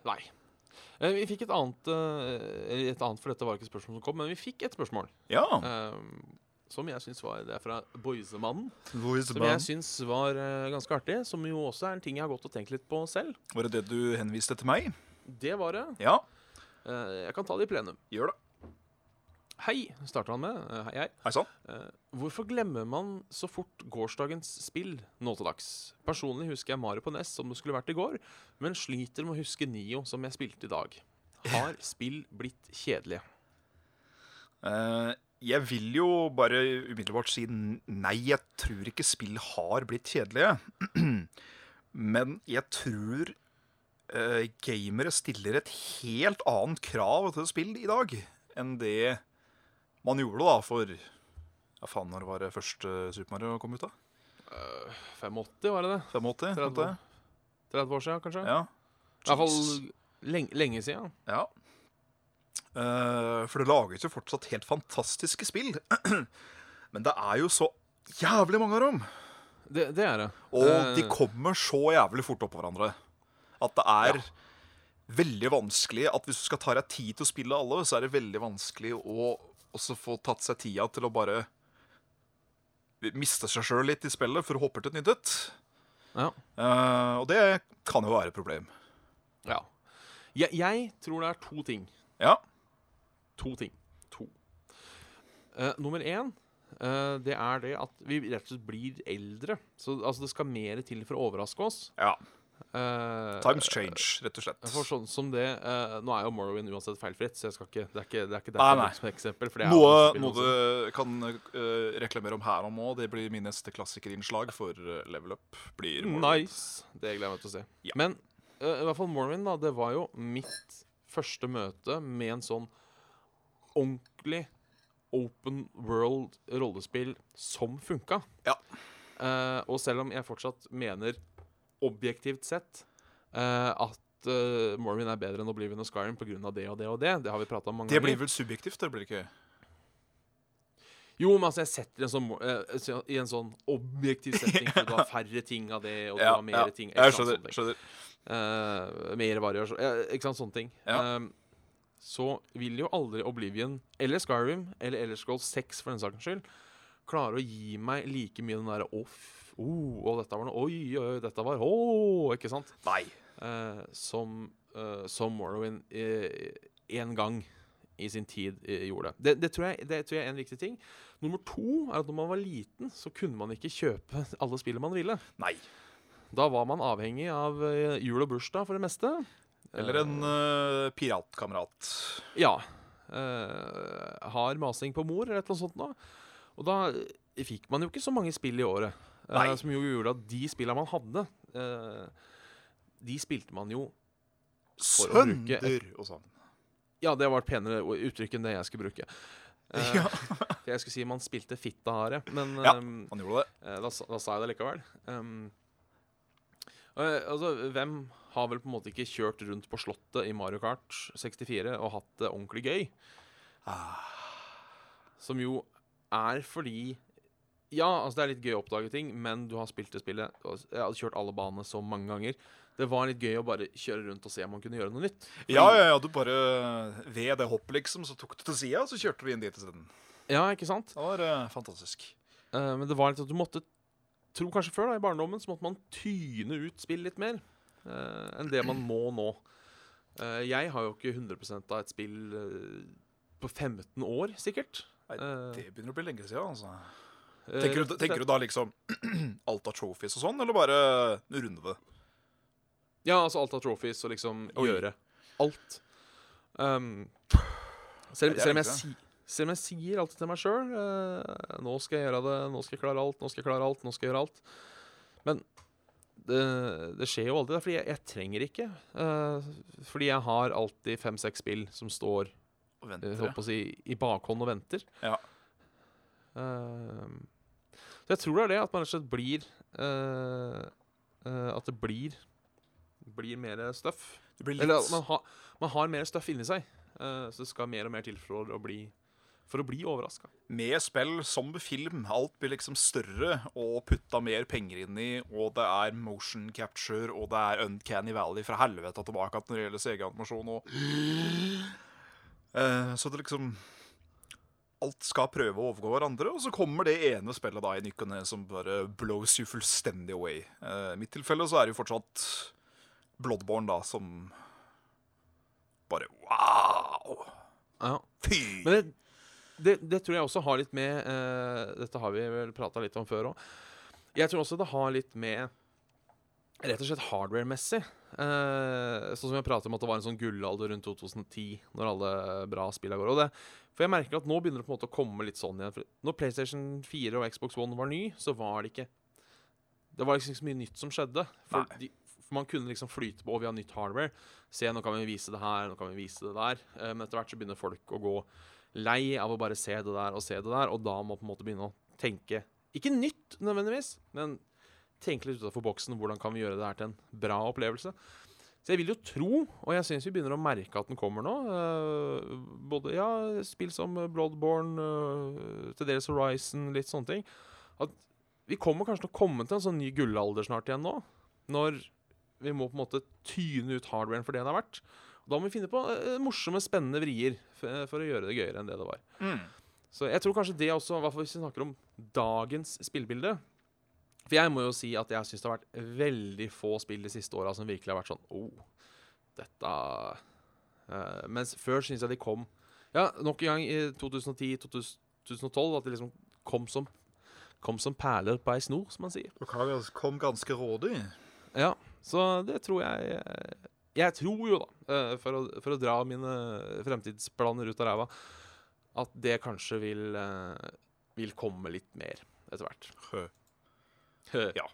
Nei. Eh, Vi fikk et annet, eh, et annet, for dette var ikke spørsmål som kom, men vi fikk et spørsmål. Ja. eh, som jeg syns var Det er fra Boysemannen. Hvor Som jeg syns var ganske artig. Som jo også er en ting jeg har gått og tenkt litt på selv. Var det det du henviste til meg? Det var det. Ja, jeg kan ta det i plenum. gjør det. Hei, starter han med. Eh, hei, hei. Hei sann. Eh, hvorfor glemmer man så fort gårsdagens spill nå til dags? Personlig husker jeg Mario på NES som det skulle vært i går, men sliter med å huske Nio som jeg spilte i dag. Har spill blitt kjedelige? Uh, jeg vil jo bare umiddelbart si nei, jeg tror ikke spill har blitt kjedelige. Men jeg tror uh, gamere stiller et helt annet krav til spill i dag enn det man gjorde da for Ja, faen, når var det første Super Mario kom ut, da? 85, var det det? 85? 30 30? 30 år siden, kanskje? Ja. I hvert fall lenge, lenge siden. Ja. Uh, for det lages jo fortsatt helt fantastiske spill. Men det er jo så jævlig mange av dem. Det, det er det. Og uh, de kommer så jævlig fort oppå hverandre at det er veldig vanskelig at hvis du skal ta deg tid til å spille alle, så er det veldig vanskelig å også få tatt seg tida til å bare miste seg sjøl litt i spillet for å hoppe til et nytt et. Ja. Uh, og det kan jo være et problem. ja. Jeg, jeg tror det er to ting. Ja. To ting. To. Uh, nummer én, Uh, det er det at vi rett og slett blir eldre. Så altså, det skal mer til for å overraske oss. ja. Eh, Times change, rett og slett. For sånn som det uh, Nå er jo Morrowind uansett feilfritt, så jeg skal ikke, det er ikke, det er ikke derfor nei. nei. som eksempel. Noe, noe du kan uh, reklamere om her og nå, det blir min neste klassikerinnslag for Level Up. Blir Morrowind. Nice. Det gleder jeg meg til å se. Ja. Men i hvert fall Morrowind, da. Det var jo mitt første møte med en sånn ordentlig open world rollespill som funka. Ja. Og selv om jeg fortsatt mener objektivt sett eh, at uh, Morrowind er bedre enn Oblivion og Skyrim pga. det og det og det, det har vi prata om mange Det ganger. blir vel subjektivt, det blir ikke? Jo, men altså, jeg setter en sånn, eh, i en sånn objektiv setting, for du har færre ting av det, og du har mer ting. ikke Jeg skjønner. ting. skjønner. Uh, mer variasjon Uh, Ikke sant, sånne ting. Ja. Ehm, så vil jo aldri Oblivion eller Skyrim eller Elder Scrolls 6 for den sakens skyld klare å gi meg like mye den derre off oh, og dette var noe Oi, oi, dette var Åh, ikke sant? Nei. Uh, som, uh, som Morrowind eh, en gang i sin tid gjorde. Det, det, tror jeg, det tror jeg er en viktig ting. Nummer to er at når man var liten, så kunne man ikke kjøpe alle spillene man ville. Nei. Da var man avhengig av jul og bursdag for det meste. Eller en uh, piratkamerat. Ja. Uh, hard masing på mor, eller et eller annet sånt noe. Og da fikk man jo ikke så mange spill i året. Eh, Nei. som jo gjorde at de spillene man hadde, eh, de spilte man jo For å bruke et- Sønder og sånn. Ja, det var et penere uttrykk enn det jeg skulle bruke. Eh, Ja, Jeg skulle si man spilte fitta hare, men Ja. han gjorde det. Da, da sa jeg det likevel. Um, altså, hvem har vel på en måte ikke kjørt rundt på Slottet i Mario Kart 64 og hatt det ordentlig gøy? Ah. Som jo er fordi Ja, altså det er litt gøy å oppdage ting, men du har spilt det spillet og Jeg hadde kjørt alle banene så mange ganger. Det var litt gøy å bare kjøre rundt og se om man kunne gjøre noe nytt. Fordi- Ja, ja, ja, du bare Ved det hoppet, liksom, så tok du til sida, så kjørte du inn dit isteden. ja ikke sant? Det var uh, fantastisk. Uh, men det var litt at du måtte Tro kanskje før, da, i barndommen, så måtte man tyne ut spill litt mer uh, enn det man må nå. Eh, jeg har jo ikke 100 av et spill eh, på 15 år, sikkert. Nei, Eh, Det begynner å bli lenge siden. altså. Eh, Tenker du, tenker du da liksom alt av trophies og sånn, eller bare runde det? Ja, altså alt av trophies og liksom Oi. gjøre alt. Um, selv, selv, om jeg si, selv om jeg sier alltid til meg sjøl Nå skal jeg gjøre det, nå skal jeg klare alt, nå skal jeg klare alt, nå skal jeg gjøre alt. Men det, det skjer jo aldri, fordi jeg, jeg trenger ikke. Uh, fordi jeg har alltid fem-seks spill som står Og eh, venter, uh, si, i bakhånd og venter. Ja. Um, så jeg tror det er det, at man rett og slett blir uh, uh, At det blir blir mer støff. Blir Eller at man, ha, man har mer støff inni seg. Uh, så det skal mer og mer til for å bli For å bli overraska. Med spill som film. Alt blir liksom større og putta mer penger inn i, og det er motion capture, og det er Uncanny Valley fra helvete tilbake når det gjelder CG-animasjon og Uh, Så det liksom Alt skal prøve å overgå hverandre, og så kommer det ene spillet da i ny og ne som bare blows you fullstendig away. Eh, I mitt tilfelle så er det jo fortsatt Bloodborne, da, som bare wow! Ja. Fy! Men det, det, det tror jeg også har litt med uh, Dette har vi vel prata litt om før òg. Jeg tror også det har litt med rett og slett hardware-messig. Eh, sånn som jeg prater om at det var en sånn gullalder rundt 2010, når alle bra spillene går. Og det, for jeg merker at nå begynner det på en måte å komme litt sånn igjen. For når PlayStation 4 og Xbox One var ny, så var det ikke Det var liksom ikke så mye nytt som skjedde. For, de, for man kunne liksom flyte på, og vi har nytt hardware. Se, nå kan vi vise det her, nå kan vi vise det der. Eh, men etter hvert så begynner folk å gå lei av å bare se det der og se det der, og da må man på en måte begynne å tenke Ikke nytt nødvendigvis, men tenke litt utafor boksen. Hvordan kan vi gjøre det her til en bra opplevelse? Så jeg vil jo tro, og jeg syns vi begynner å merke at den kommer nå. uh, både ja, spill som Bloodborne, uh, til dels Horizon, litt sånne ting. At vi kommer kanskje til å komme til en sånn ny gullalder snart igjen nå. Når vi må på en måte tyne ut hardwaren for det den har vært. Da må vi finne på uh, morsomme, spennende vrier for, for å gjøre det gøyere enn det det var. Mm. Så jeg tror kanskje det også, i hvert fall hvis vi snakker om dagens spillbilde For jeg må jo si at jeg syns det har vært veldig få spill de siste åra som virkelig har vært sånn Oh, dette uh, Mens før syns jeg de kom Ja, nok en gang i 2010-2012 at de liksom kom som Kom som perler på ei snor, som man sier. Dere kom ganske rådig. Ja, så det tror jeg eh, Jeg tror jo, da, eh, for å, for å dra mine fremtidsplaner ut av ræva, at det kanskje vil, vil komme litt mer etter hvert. Ja.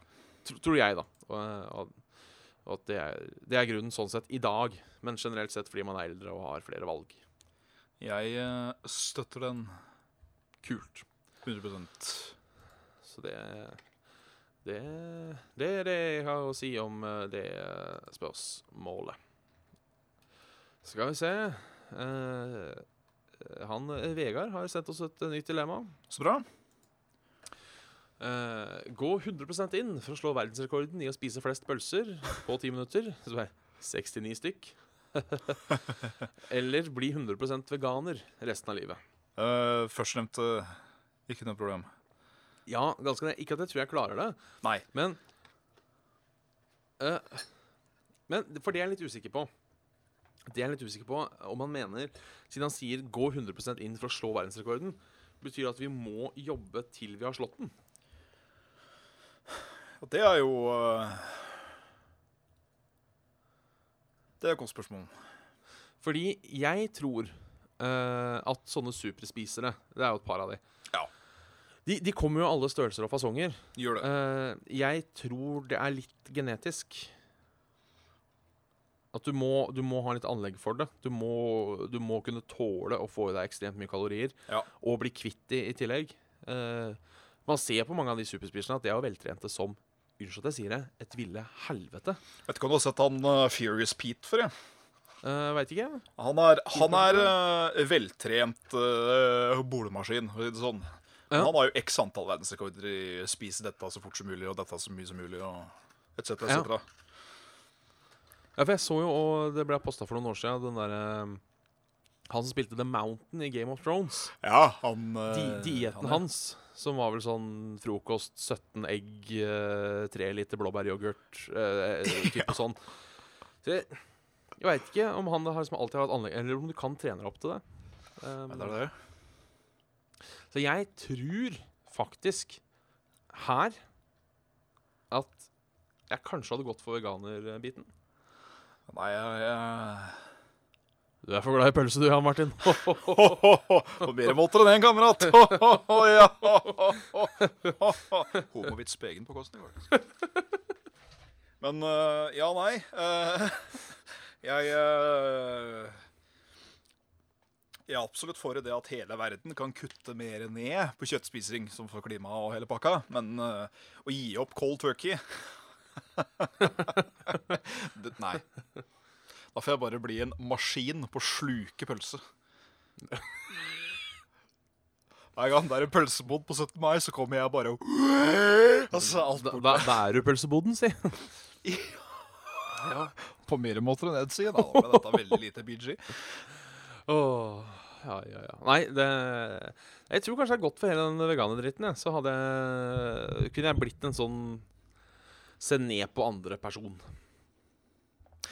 Tr- Tror jeg, da. Og, og, og at det er, det er grunnen sånn sett i dag, men generelt sett fordi man er eldre og har flere valg. Jeg eh, støtter den Kult. 100% Så det det, det er det jeg har å si om eh, det spørsmålet. Skal vi se Eh, Han Vegard har sendt oss et nytt dilemma. Så bra. Eh, gå 100% inn for å slå verdensrekorden i å spise flest pølser på ti minutter. Som er 69 stykk. Eller bli 100% veganer resten av livet. Uh, Førstnevnte ikke noe problem. Ja, ganske det. Ikke at jeg tror jeg klarer det, Nei. men uh, Men for det er jeg litt usikker på. Det er jeg litt usikker på om han mener Siden han sier 'gå 100% inn for å slå verdensrekorden', betyr det at vi må jobbe til vi har slått den. Og det er jo eh, Det er godt spørsmål. Fordi jeg tror uh, at sånne superspisere Det er jo et par av de. Ja. De, de kommer jo alle størrelser og fasonger. Gjør det. Uh, jeg tror det er litt genetisk. At du må, du må ha litt anlegg for det. Du må, du må kunne tåle å få i deg ekstremt mye kalorier. Ja. Og bli kvitt de i tillegg. Uh, man ser på mange av de superspiserne at de er jo veltrente som Unnskyld at jeg sier det, et ville helvete. Vet ikke om du har sett han uh, Furious Pete for jeg. Uh, Veit ikke. Han er, han er uh, veltrent uh, bolemaskin, for å si det sånn. Men Ja. Han har jo x antall verdensrekorder i spise dette så fort som mulig, og dette så mye som mulig, og etc. Ja. etc. Ja, for jeg så jo, og det ble posta for noen år siden, den derre Han som spilte The Mountain i Game of Thrones. Ja, han Di uh, Dietten han er- hans, som var vel sånn frokost, 17 egg, eh, 3 liter blåbæryoghurt, eh, type sånn. Så jeg jeg veit ikke om han har liksom alltid hatt anlegg, eller om du kan trene deg opp til det. Um, det er det. Så jeg tror faktisk her at jeg kanskje hadde gått for veganerbiten. Nei, jeg, jeg... Du er for glad i pølse du, Jan Martin. På mer måter enn én, kamerat. Homovits på egen påkostning. Men uh, ja, nei. Uh, jeg uh, Jeg er absolutt for det at hele verden kan kutte mer ned på kjøttspising, som for klima og hele pakka, men uh, å gi opp cold turkey det, Nei. Da får jeg bare bli en maskin på å sluke pølse. Hver gang det er en pølsebod på 17. mai, så kommer jeg bare og Altså, alt Da, da, da er du pølseboden, si. ja, På mer måter enn Ed, sier Da med dette veldig lite BG. Oh, ja, ja, ja. Nei, det Jeg tror kanskje det er godt for hele den veganerdritten. Så hadde jeg Kunne jeg blitt en sånn se ned på andre person.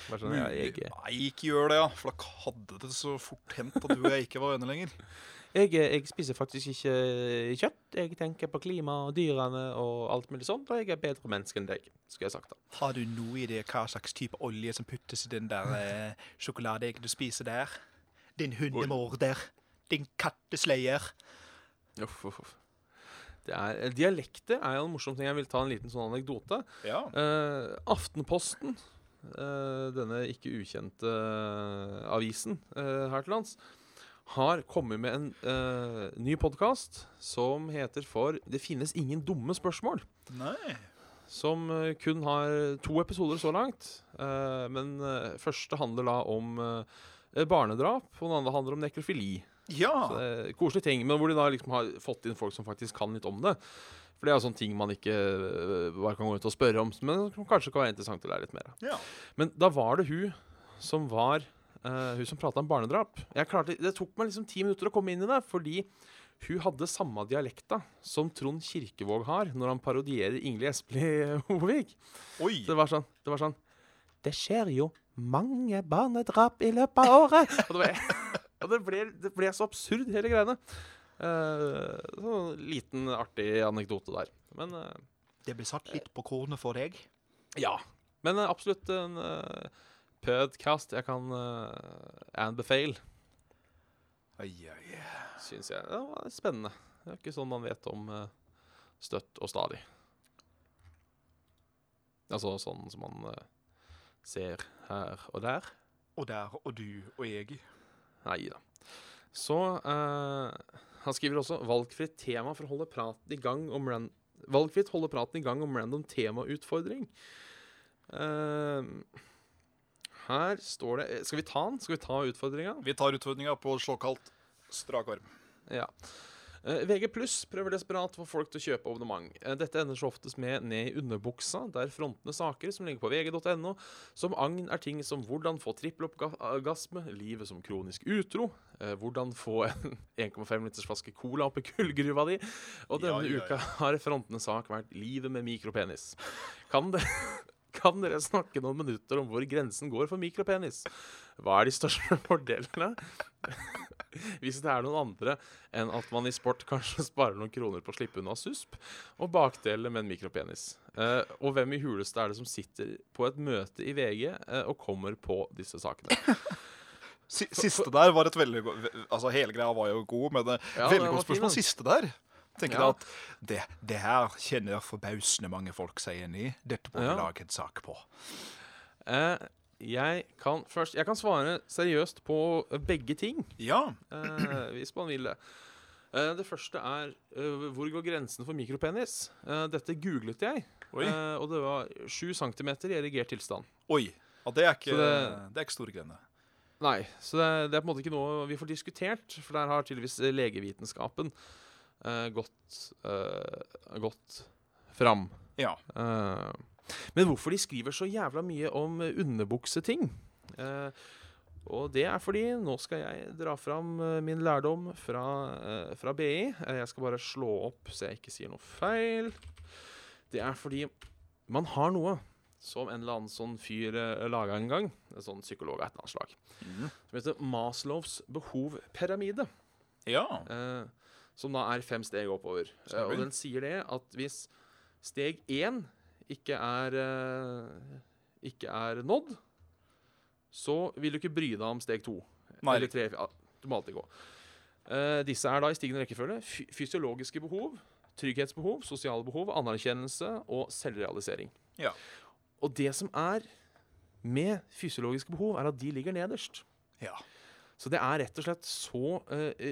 Bare sånn, ja, jeg, Nei, ikke gjør det, ja. For da hadde det så fort hendt at du og jeg ikke var venner lenger. jeg, jeg spiser faktisk ikke kjøtt. Jeg tenker på klima og dyrene og alt mulig sånt. Og jeg er bedre menneske enn deg, skulle jeg sagt da. Har du noe i det hva slags type olje som puttes i den der eh, sjokoladeeggen du spiser der? Din hundemorder. Din kattesleier. Uff, uff, uff. Er, dialekter er jo en morsom ting. Jeg vil ta en liten sånn anekdote. Ja. Eh, Aftenposten, eh, denne ikke ukjente eh, avisen eh, her til lands, har kommet med en uh, ny podkast som heter for 'Det finnes ingen dumme spørsmål'. Nei. Som uh, kun har to episoder så langt. Uh, men eh, første handler da om eh, barnedrap, og den andre handler om nekrofili. Ja. Så det Koselige ting, men hvor de da liksom har fått inn folk som faktisk kan litt om det. For det er jo sånne ting man ikke bare kan gå ut og spørre om, men som kanskje kan være interessant å lære litt mer av. ja. Men da var det hun som var uh, Hun som prata om barnedrap. Jeg klarte, det tok meg liksom ti minutter å komme inn i det, fordi hun hadde samme dialekta som Trond Kirkevåg har når han parodierer Ingrid Espelid Hovig. Det var sånn Det var sånn Det skjer jo mange barnedrap i løpet av året. Og det, ble, og det, ble, det ble så absurd, hele greiene. Uh, sånn liten, artig anekdote der. Men uh, Det blir satt litt på kornet for deg. ja. Men uh, absolutt en uh, podcast jeg kan uh, anbefale, Oi, oi. syns jeg. Det var spennende. Det er ikke sånn man vet om støtt og stadig. Altså sånn som man ser her og der. Og der og du og jeg. Nei da. Så eh, Han skriver også 'valgfritt tema for å holde praten i gang om ran Valgfritt holde praten i gang om random temautfordring'. Uh, her står det Skal vi ta den? Skal vi ta utfordringa? Vi tar utfordringa på såkalt strak arm. Ja. Eh, VG pluss prøver desperat å få folk til å kjøpe abonnement. Eh, dette ender så oftest med ned i underbuksa, der frontende saker som ligger på vg.no, som agn er ting som hvordan få trippeloppgasme, livet som kronisk utro, eh, hvordan få en 1,5 liters flaske cola opp i kullgruva di, og denne ja, ja. uka har frontende sak vært livet med mikropenis. Kan det kan dere snakke noen minutter om hvor grensen går for mikropenis? Hva er de største fordelene? Hvis det er noen andre enn at man i sport kanskje sparer noen kroner på å slippe unna susp, og bakdeler med en mikropenis. Eh, og hvem i huleste er det som sitter på et møte i VG eh, og kommer på disse sakene? Siste der var et veldig Altså, hele greia var jo god, men det Ja, veldig godt fin, spørsmål. Siste der tenker Ja. at det, det her kjenner forbausende mange folk seg igjen i. Dette må vi Ja. lage en sak på. Eh, jeg kan først Jeg kan svare seriøst på begge ting, Ja. eh, hvis man vil det. Eh, det første er eh, hvor går grensen for mikropenis? Eh, dette googlet jeg, eh, og det var 7 cm i erigert tilstand. Oi. Ja, det er ikke, Så det... det- er ikke store greiene. Nei, så det, det er på en måte ikke noe vi får diskutert, for der har tydeligvis legevitenskapen eh, gått, gått fram. Ja. Eh, men hvorfor de skriver så jævla mye om eh, underbukseting? Uh, og det er fordi nå skal jeg dra fram eh, min lærdom fra, fra BI. Eh, jeg skal bare slå opp så jeg ikke sier noe feil. Det er fordi man har noe som en eller annen sånn fyr uh, laga en gang, en sånn psykolog av et eller annet slag, Mm. som heter Maslows behovpyramide. Ja. Eh, som da er fem steg oppover. Eh, og den sier det at hvis steg én ikke er eh, ikke er nådd, så vil du ikke bry deg om steg to. Nei. Eller tre. Du må alltid gå. Eh, disse er da i stigende rekkefølge fy fysiologiske behov, trygghetsbehov, sosiale behov, anerkjennelse og selvrealisering. Ja. Og det som er med fysiologiske behov, er at de ligger nederst. ja. Så det er rett og slett så uh,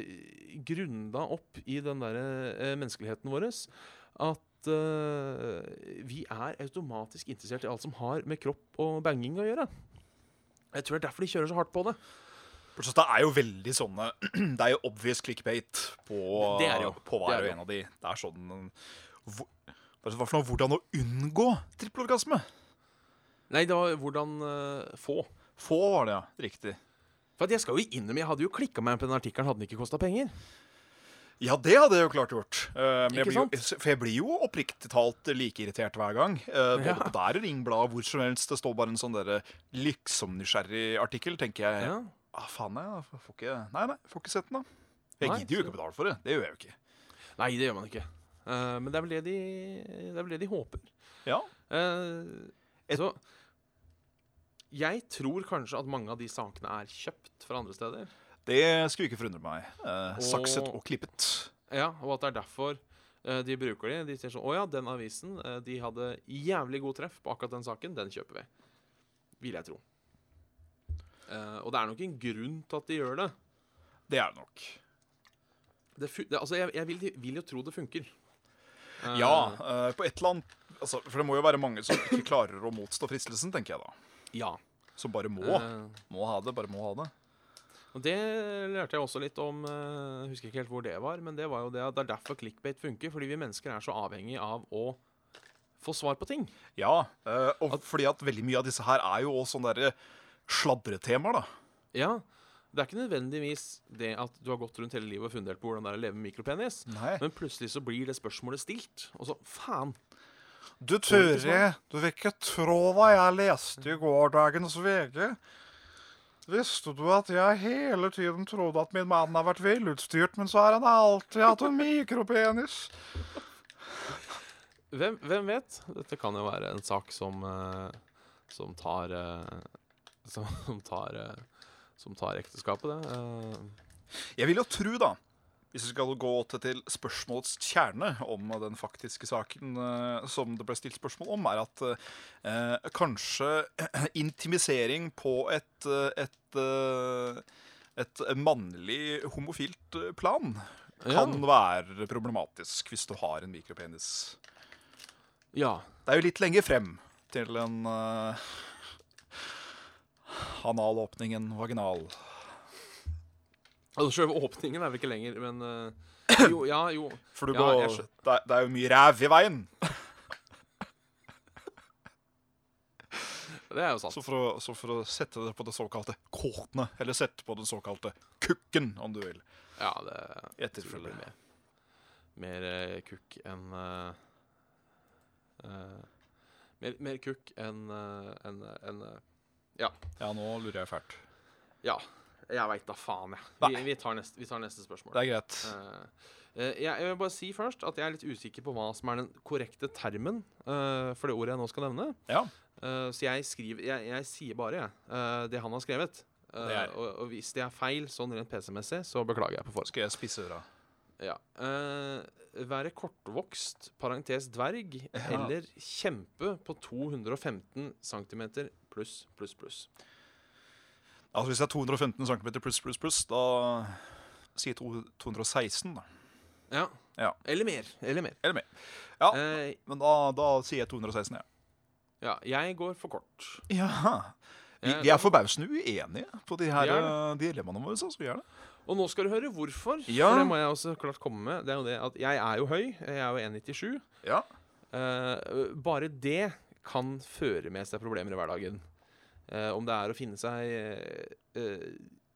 grunda opp i den der uh, menneskeligheten vår at eh, vi er automatisk interessert i alt som har med kropp og banging å gjøre. Jeg tror det er derfor de kjører så hardt på det. Plutselig, det er jo veldig sånne Det er jo obvious clickbait på, Det er det jo. på hver er og en av de. Det er sånn hvor, noe? Hvordan å unngå trippelorgasme? Nei, det var hvordan uh, få. Få var det, ja. Riktig. For at jeg skal jo innrømme, jeg hadde jo klikka meg på den artikkelen, hadde den ikke kosta penger. Ja, det hadde jeg jo klart gjort. Uh, men jeg blir jo, for jeg blir jo oppriktig talt like irritert hver gang. Uh, både Ja. på der Ringbladet, hvor som helst. Det står bare en sånn derre liksom-nysgjerrig artikkel, tenker jeg. Ja. Ah, faen, jeg får ikke Nei, nei, får ikke sett den, da. Jeg Nei, gidder jo ikke å betale for det. Det gjør jeg jo ikke. Nei, det gjør man ikke. Uh, men det er vel det de, det er vel det de håper. Ja. Eh, Et- så jeg tror kanskje at mange av de sakene er kjøpt fra andre steder. Det skulle ikke forundre meg. Eh, sakset Og- klippet. Ja, og at det er derfor eh, de bruker de. De sier sånn Å ja, den avisen, eh, de hadde jævlig god treff på akkurat den saken. Den kjøper vi. Vil jeg tro. Eh, og det er nok en grunn til at de gjør det. Det er det nok. det, det altså, jeg, jeg vil, vil jo tro det funker. Eh, Ja, eh, på et eller annet altså, For det må jo være mange som ikke klarer å motstå fristelsen, tenker jeg da. ja. Som bare må. Må ha det, bare må ha det. Og det lærte jeg også litt om eh, Jeg husker ikke helt hvor det var, men det var jo det at det er derfor clickbait funker. Fordi vi mennesker er så avhengig av å få svar på ting. Ja, eh, og fordi at veldig mye av disse her er jo også sånne sladretemaer, da. Ja, Det er ikke nødvendigvis det at du har gått rundt hele livet og fundert på hvordan det er å leve med mikropenis, Nei. men plutselig så blir det spørsmålet stilt. Og så faen. Du Turi, du vil ikke tro hva jeg leste i gårsdagens VG. Visste du at jeg hele tiden trodde at min mann har vært velutstyrt, men så har han alltid hatt en mikropenis? Hvem, hvem vet? Dette kan jo være en sak som eh, som tar eh, som, tar eh, som tar ekteskapet, det. Jeg vil jo tro, da, hvis vi skal gå til, spørsmålets kjerne om den faktiske saken eh, som det ble stilt spørsmål om, er at eh, kanskje intimisering på et, eh, et, eh, et mannlig homofilt plan kan være problematisk hvis du har en mikropenis. ja. Det er jo litt lenger frem til en uh, anal åpning enn vaginal. Altså, Selve åpningen er vi ikke lenger, men uh, Jo, ja, jo. For du Ja, går, det, det er jo mye ræv i veien. Det er jo sant. Så for, å, så for å sette det på det såkalte kortene, eller sette på den såkalte kukken, om du vil. Ja, det I et jeg tror det tilfelle. blir mer, mer eh, kukk enn uh, eh, mer, mer kukk enn eh, en, enn, eh, Ja, nå lurer jeg fælt. Ja, jeg veit da faen, jeg. Vi, vi, tar neste, vi tar neste spørsmål. Det er greit. Uh, jeg, jeg vil bare si først at jeg er litt usikker på hva som er den korrekte termen uh, for det ordet jeg nå skal nevne. Ja. Uh, så jeg skriver Jeg, jeg sier bare, det han har skrevet. Og, og hvis det er feil sånn rent PC-messig, så beklager jeg på forhånd. Skal jeg spisse øra? Ja. Være kortvokst, parentes dverg, Ja. eller kjempe på 215 cm pluss, pluss, pluss. Altså Hvis det er 215 cm pluss, pluss, pluss, da sier jeg 216, da. Ja. Ja. Eller mer. Eller mer. Eller mer. Ja, Eh, men da, da sier jeg 216, ja. ja, jeg går for kort. Ja. Vi, vi er forbausende uenige på de her er eh, dilemmaene våre. Så vi er det. Og nå skal du høre hvorfor. Ja. For det må jeg også klart komme med. Det er jo det at jeg er jo høy. Jeg er jo 1,97. Ja. Eh, bare det kan føre med seg problemer i hverdagen. Eh, om det er å finne seg eh, eh,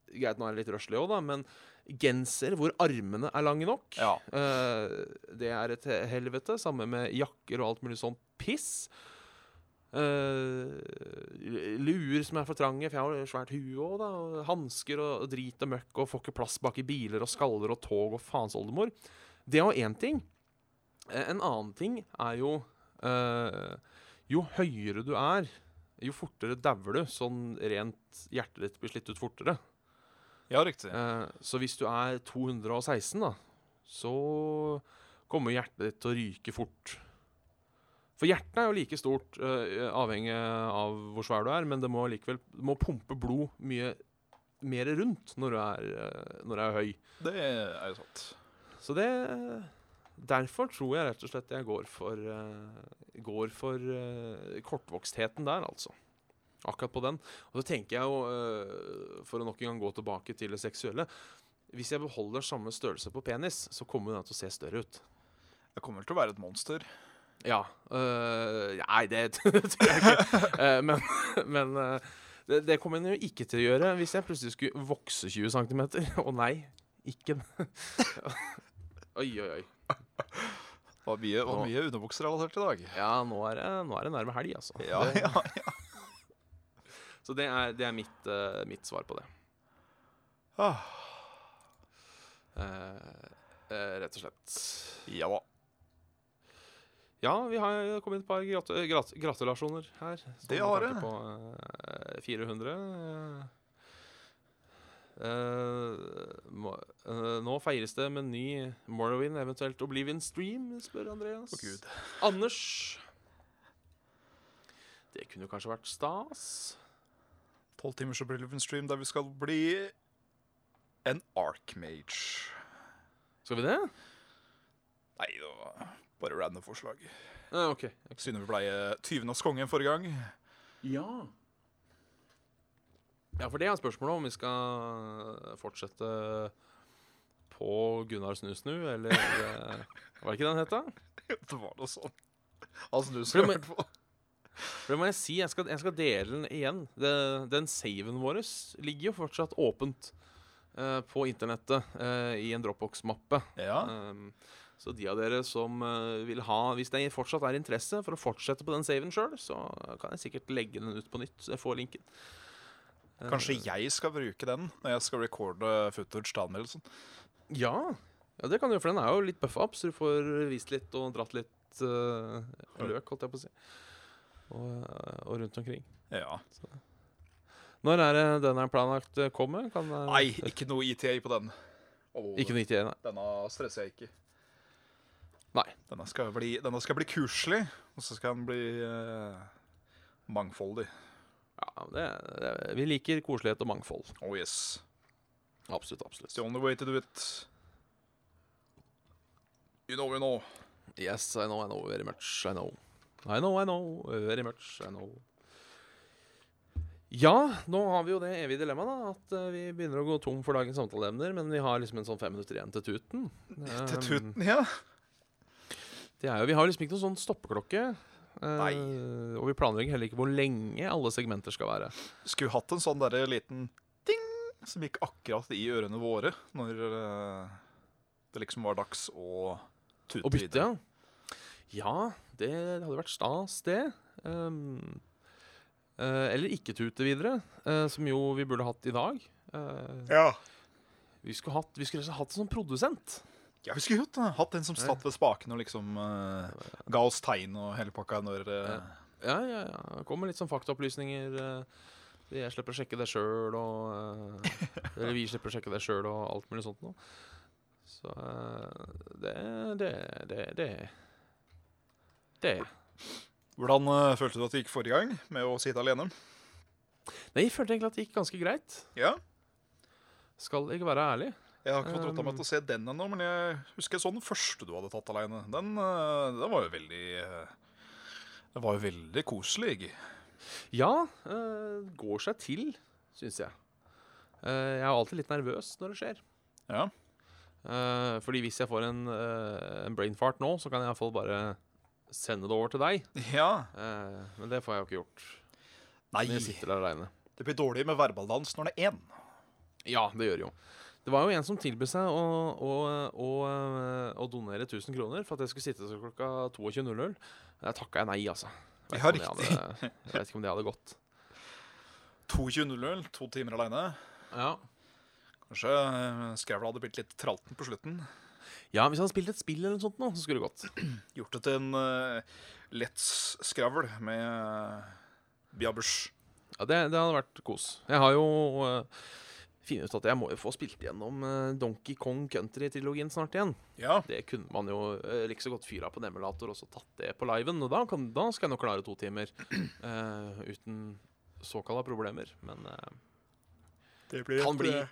Greit, nå er det litt røslig òg, da, men genser hvor armene er lange nok. Ja. Eh, det er et helvete. Samme med jakker og alt mulig sånn piss. Uh, luer som er for trange, for jeg har svært hue òg, da. og Hansker og drit og møkk, og får ikke plass bak i biler og skaller og tog og faens oldemor. Det er jo én ting. En annen ting er jo uh, Jo høyere du er, jo fortere dauer du. Sånn rent hjertet ditt blir slitt ut fortere. ja, riktig. Eh, så hvis du er 216, da, så kommer hjertet ditt til å ryke fort. For hjertet er jo like stort, eh, avhengig av hvor svær du er, men det må likevel det må pumpe blod mye mer rundt når du er, eh, når du er høy. Det er jo sant. Så det Derfor tror jeg rett og slett jeg går for uh, Går for uh, kortvokstheten der, altså. Akkurat på den. Og så tenker jeg jo, uh, for å nok en gang gå tilbake til det seksuelle Hvis jeg beholder samme størrelse på penis, så kommer den til å se større ut. Jeg kommer til å være et monster. Ja. nei, det tror jeg ikke. Eh, men men eh, det, det kommer den jo ikke til å gjøre hvis jeg plutselig skulle vokse 20 cm. Å nei, ikke Oi, oi, oi. Det var mye, var mye underbukserelatert i dag. Ja, nå er det, nå er det nærme helg, altså. Ja, ja, ja. Så det er, det er mitt, eh, mitt svar på det. Ah, Eh, eh, rett og slett. ja da. Ja, vi har kommet et par grat grat gratulasjoner her. som Det har jeg. På eh, 400. Eh, eh, nå feires det med ny Morrowind, eventuelt Oblivion Stream, spør Andreas. Å, Gud. Anders. Det kunne kanskje vært stas. Tolv timers Oblivion Stream der vi skal bli en Archmage. Skal vi det? Nei, det var bare random forslag. Eh, okay, okay. Siden vi ble tyvenes konge forrige gang. Ja. Ja, for det er spørsmålet om vi skal fortsette på Gunnar Snusnu, eller eh, Var det ikke den het, da? Det var noe sånn. Du For det må- på. For det må jeg si, jeg skal, jeg skal dele den igjen. Det, den saven vår ligger jo fortsatt åpent uh, på internettet uh, i en Dropbox-mappe. Ja. Um, så de av dere som uh, vil ha Hvis det fortsatt er interesse for å fortsette på den saven sjøl, så kan jeg sikkert legge den ut på nytt. Så jeg får linken. Kanskje jeg skal bruke den når jeg skal recorde footage til anmeldelsen. Ja. ja, det kan du, gjøre, for den er jo litt buffa opp, så du får vist litt og dratt litt uh, løk, holdt jeg på å si. Og, eh, og rundt omkring. Ja. Når er det den er planlagt kommer? Kan, eh, Nei, ikke noe ITA på den. Oh, Ikke noe 91, nei. Denne stresser jeg ikke. Nei. Denne skal bli, denne skal bli kurslig, og så skal den bli uh, mangfoldig. Det, det, vi liker koselighet og mangfold. Oh yes. Absolutt, absolutt. It's the only way to do it. You know, you know. Yes, I know, I know, very much, I know. I know, I know, very much, I know. Ja, nå har vi jo det evige dilemmaet, da. At eh, vi begynner å gå tom for dagens samtaleemner. Men vi har liksom en sånn fem minutter igjen til tuten. Til Um, tuten, ja. Det er jo, vi har liksom ikke noen sånn stoppeklokke. Eh, Nei. Og vi planlegger heller ikke hvor lenge alle segmenter skal være. Skulle hatt en sånn derre liten ding som gikk akkurat i ørene våre når eh, det liksom var dags å tute Å bytte, videre. ja. Det hadde vært stas, det. Um, uh, eller ikke tute videre, eh, som jo vi burde hatt i dag. Eh, Ja. vi skulle hatt, vi skulle hatt en sånn produsent. Ja, vi skulle hatt, hatt en som satt ved spaken og liksom uh, ga oss tegn og hele pakka når uh... Ja, ja, ja. Det kommer litt sånn faktaopplysninger. eh, Jeg slipper å sjekke det sjøl, og Eller vi slipper å sjekke det sjøl, og alt mulig sånt noe. Så det Det Det Det. det. Hvordan følte du at det gikk forrige gang med å sitte alene? Nei, jeg følte egentlig at det gikk ganske greit. Ja, Skal ikke være ærlig. Jeg har ikke fått rotta meg til å se den ennå, men jeg husker jeg så den første du hadde tatt alene. Den, eh, den var jo veldig eh, Den var jo veldig koselig. Ja, eh, går seg til, syns jeg. Jeg er alltid litt nervøs når det skjer. Ja. Fordi hvis jeg får en, en brain fart nå, så kan jeg iallfall bare sende det over til deg. ja. Men det får jeg jo ikke gjort Nei, når jeg sitter der aleine. det blir dårlig med verbaldans når det er én. Ja, det gjør jo. Det var jo en som tilbød seg å, å, å, eh, å donere 1000 kroner for at jeg skulle sitte til klokka 22.00. Jeg takka jeg nei, altså. Vet Ja, riktig. hadde- Jeg vet ikke om det hadde gått. 22.00, to timer aleine. Ja. Kanskje Skrævla hadde blitt litt tralten på slutten. ja, hvis han spilt et spill eller noe sånt nå, så skulle det gått. Gjort det til en uh, lett skravl med uh, Biabush. Ja, det, det hadde vært kos. Jeg har jo uh, funnet ut at jeg må jo få spilt gjennom eh, Donkey Kong Country-trilogien snart igjen. Ja. Det kunne man jo uh, like så godt fyra på en emulator og så tatt det på liven. Og da, kan, da skal jeg nok klare to timer uh, uten såkalla problemer. Men uh, Det blir kan, bli, eh,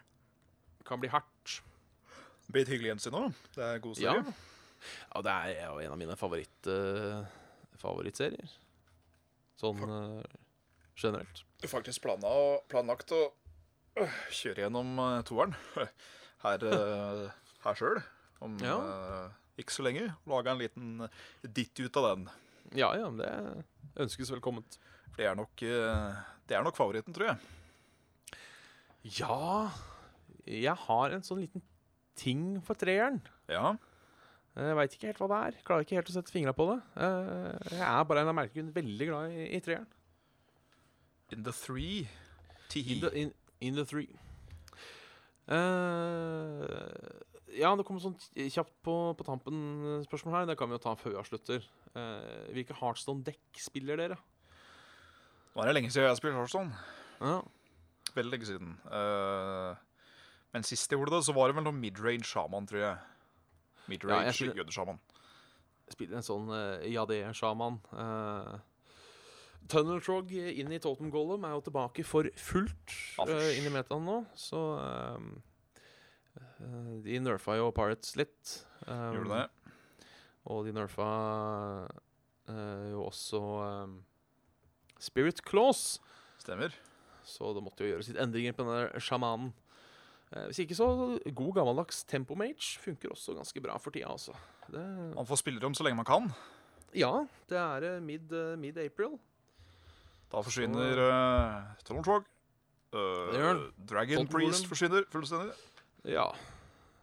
kan bli hardt. blir et hyggelig gjensyn òg. Det er god serie. Ja, det er jo en av mine favoritt, uh, favorittserier. Sånn uh, generelt. Faktisk planla, planlagt å kjøre gjennom uh, toeren her, uh, her sjøl. Om Ja. øh, ikke så lenge. Lage en liten ditt ut av den. Ja, ja, det ønskes velkomment. Det er nok, det er nok favoritten, tror jeg. Ja Jeg har en sånn liten ting for treeren. Ja. Jeg veit ikke helt hva det er. Klarer ikke helt å sette fingra på det. Eh, Jeg er bare en av merkegrunn veldig glad i, i treeren. In the three. Tihi. In the, in, in the three. Uh, ja, det kommer sånn kjapt på, på tampen spørsmål her. Det kan vi jo ta før vi avslutter. Uh, hvilke Heartstone-dekk spiller dere? Nå er det lenge siden jeg har spilt Hearthstone. Ja. Veldig lenge siden. Uh, men sist jeg gjorde det, så var det vel noe midrange shaman, tror jeg. Midrange ja, jødesjaman. Spiller en sånn uh, Yadé-sjaman. Uh, Tunnel Trog inn i Totem Gollum er jo tilbake for fullt uh, inn i metaen nå, så um, uh, De nerfa jo Pirates litt. Um, Gjorde det? Og de nerfa uh, jo også um, Spirit Claws. Stemmer. Så det måtte jo gjøres litt endringer på den sjamanen. Hvis ikke så god gammeldags tempomage funker også ganske bra for tida, altså. Det, Man får spillerom så lenge man kan. ja, det er eh, mid, mid-april. Da forsvinner uh, Tunnel Trog. Uh. Dragon Totem Priest Golem. forsvinner fullstendig. Ja.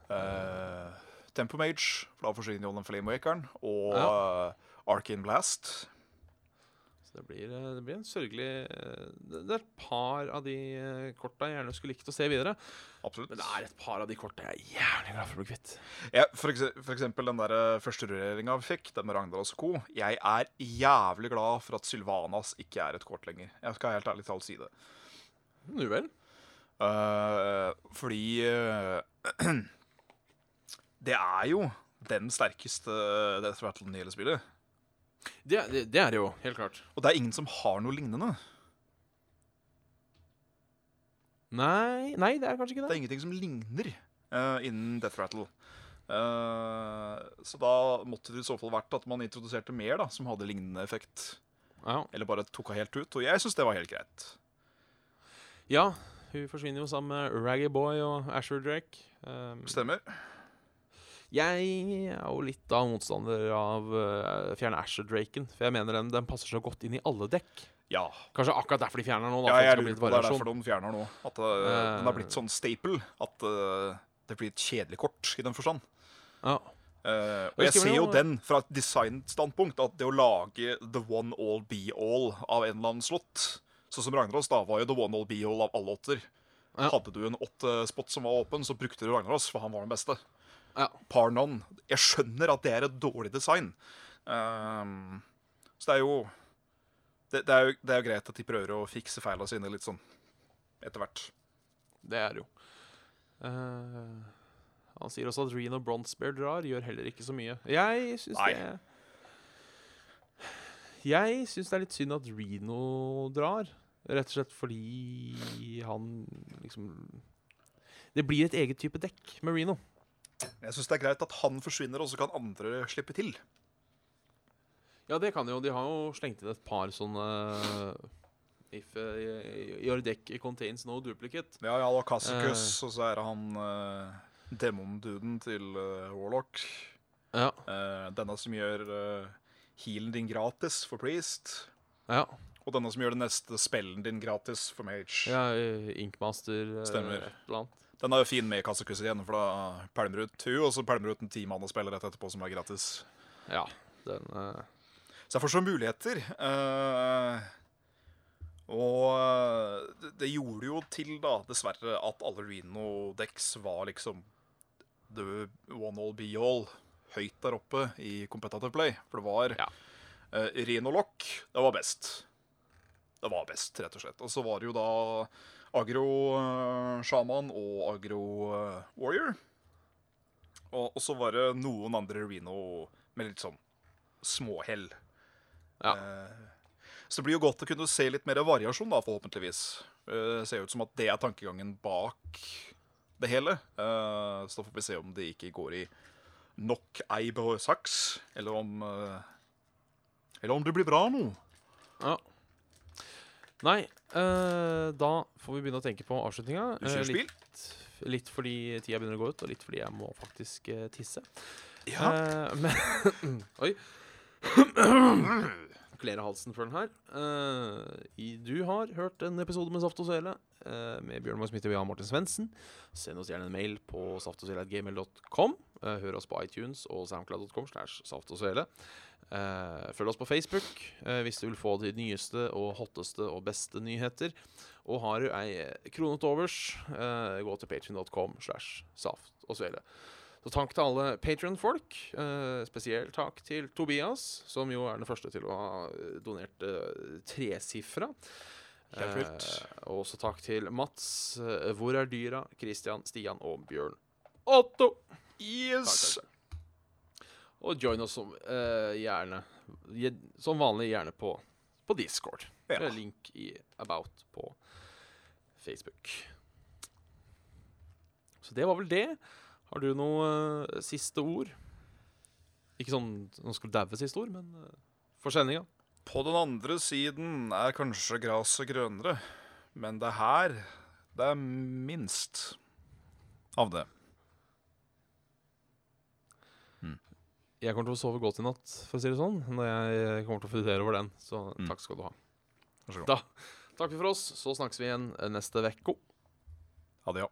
Uh, Tempo Mage, for da forsvinner jo den Flamewakeren. Og uh, Arcane Blast. Så det blir, eh, det blir en sørgelig eh, Det er et par av de eh, korta jeg gjerne skulle likt å se videre. Absolutt. Men det er et par av de korta jeg er jævlig glad for å bli kvitt. Ja, for, ekse- for eksempel den der første rulleringa vi fikk, den med Ragnar og co. Jeg er jævlig glad for at Sylvanas ikke er et kort lenger. Jeg skal helt ærlig talt si det. Nu vel. Uh, fordi uh, Det er jo den sterkeste Death Rattle i hele spillet. Det, det, det er det jo, helt klart. Og det er ingen som har noe lignende. Nei, nei, det er kanskje ikke Det det. er ingenting som ligner uh, innen Death Rattle. Uh, så da måtte det i så fall vært at man introduserte mer da, som hadde lignende effekt. Ja. Eller bare tok henne helt ut. Og jeg syns det var helt greit. ja, hun forsvinner jo sammen med Raggy Boy og Asher Drake. Um, Stemmer. Jeg er jo litt av motstander av uh, fjerne Asher Draken. For jeg mener den, den passer så godt inn i alle dekk. Ja. Kanskje akkurat derfor de fjerner den nå. Da, ja, jeg lurer på det er derfor de fjerner nå. At uh, den har blitt sånn staple. At uh, det blir et kjedelig kort i den forstand. Ja. Uh, og Jeg ser jo jo- den fra et designstandpunkt, at det å lage the one all be all av en eller annen slott Sånn som Ragnarås, da var jo the one all be all av alle åtter. Ja. Hadde du en åtte-spot som var åpen, så brukte du Ragnarås, for han var den beste. Ja. Par none. Jeg skjønner at det er et dårlig design. Um, så det er jo det, det, er jo det er jo greit at de prøver å fikse feilene sine litt sånn etter hvert. Det er det jo. Uh, han sier også at Reno Bronzebear drar, gjør heller ikke så mye. Jeg syns det Jeg syns det er litt synd at Reno drar. Rett og slett fordi han liksom Det blir et eget type dekk med Reno. Jeg syns det er greit at han forsvinner, og så kan andre slippe til. Ja, det kan de jo. De har jo slengt inn et par sånne If uh, your deck contains no duplicate. Ja, ja, da uh, og så er det han uh, demonduden til uh, Warlock. Ja. Uh, denne som gjør uh, healen din gratis for Priest. ja. Og denne som gjør den neste spellen din gratis for Mage. ja eh, Inkmaster eh, Stemmer. et eller annet. Den er jo fin med Cassicus igjen, for da pælmer ut hun, og så pælmer ut en ti mann og spiller rett etterpå, som er gratis. Ja, den Uh... Så jeg får så muligheter. Uh, og eh, det, gjorde jo til, da, dessverre, at alle Reno-decks var liksom the one all be all høyt der oppe i competitive play. For det var Ja. uh, Reno Lock, det var best. Det var best, rett og slett. Og så var det jo da Agro eh, Shaman og Agro eh, Warrior. Og, så var det noen andre Reno med litt sånn småhell. Ja. Eh, så det blir jo godt å kunne se litt mer variasjon, da, forhåpentligvis. Eh, Det ser ut som at det er tankegangen bak det hele. Eh, Så da får vi se om det ikke går i nok eib og saks, eller om eh, Eller om det blir bra nå. Ja. Nei, uh, da får vi begynne å tenke på avslutninga. Du kjører spill? litt, litt fordi tida begynner å gå ut, og litt fordi jeg må faktisk uh, tisse. Ja. Uh, men Oi. Kler av halsen for den her. Eh, i, du har hørt en episode med Saft og Svele eh, med Bjørn Maag Smitte og Jan Martin Svendsen. Send oss gjerne en mail på saftogsvele.gmail.com. Hør oss på iTunes og soundcloud.com slash saft og svele. Eh, følg oss på Facebook uh, hvis du vil få de nyeste og hotteste og beste nyheter. Og har du ei krone til overs, uh, gå til patrion.com slash saft og svele. Så takk til alle Patrion-folk. Uh, spesielt takk til Tobias, som jo er den første til å ha donert uh, tresifra. Og også takk til Mats, Hvor er dyra, Christian, Stian og Bjørn Otto. Yes! Takk, takk, takk. Og join oss som eh, gjerne Som vanlig gjerne på, på Discord. Ja. Med Link i About på Facebook. Så det var vel det. Har du noe uh, siste ord? Ikke sånn noen skulle daue siste ord, men uh, for sendinga. På den andre siden er kanskje gresset grønnere, men det her det er minst av det. Jeg kommer til å sove godt i natt, for å si det sånn, når jeg kommer til å fundere over den. Så Mm. takk skal du ha. Vær så god. Da takker vi for oss. Så snakkes vi igjen neste uke. Ha det, ja.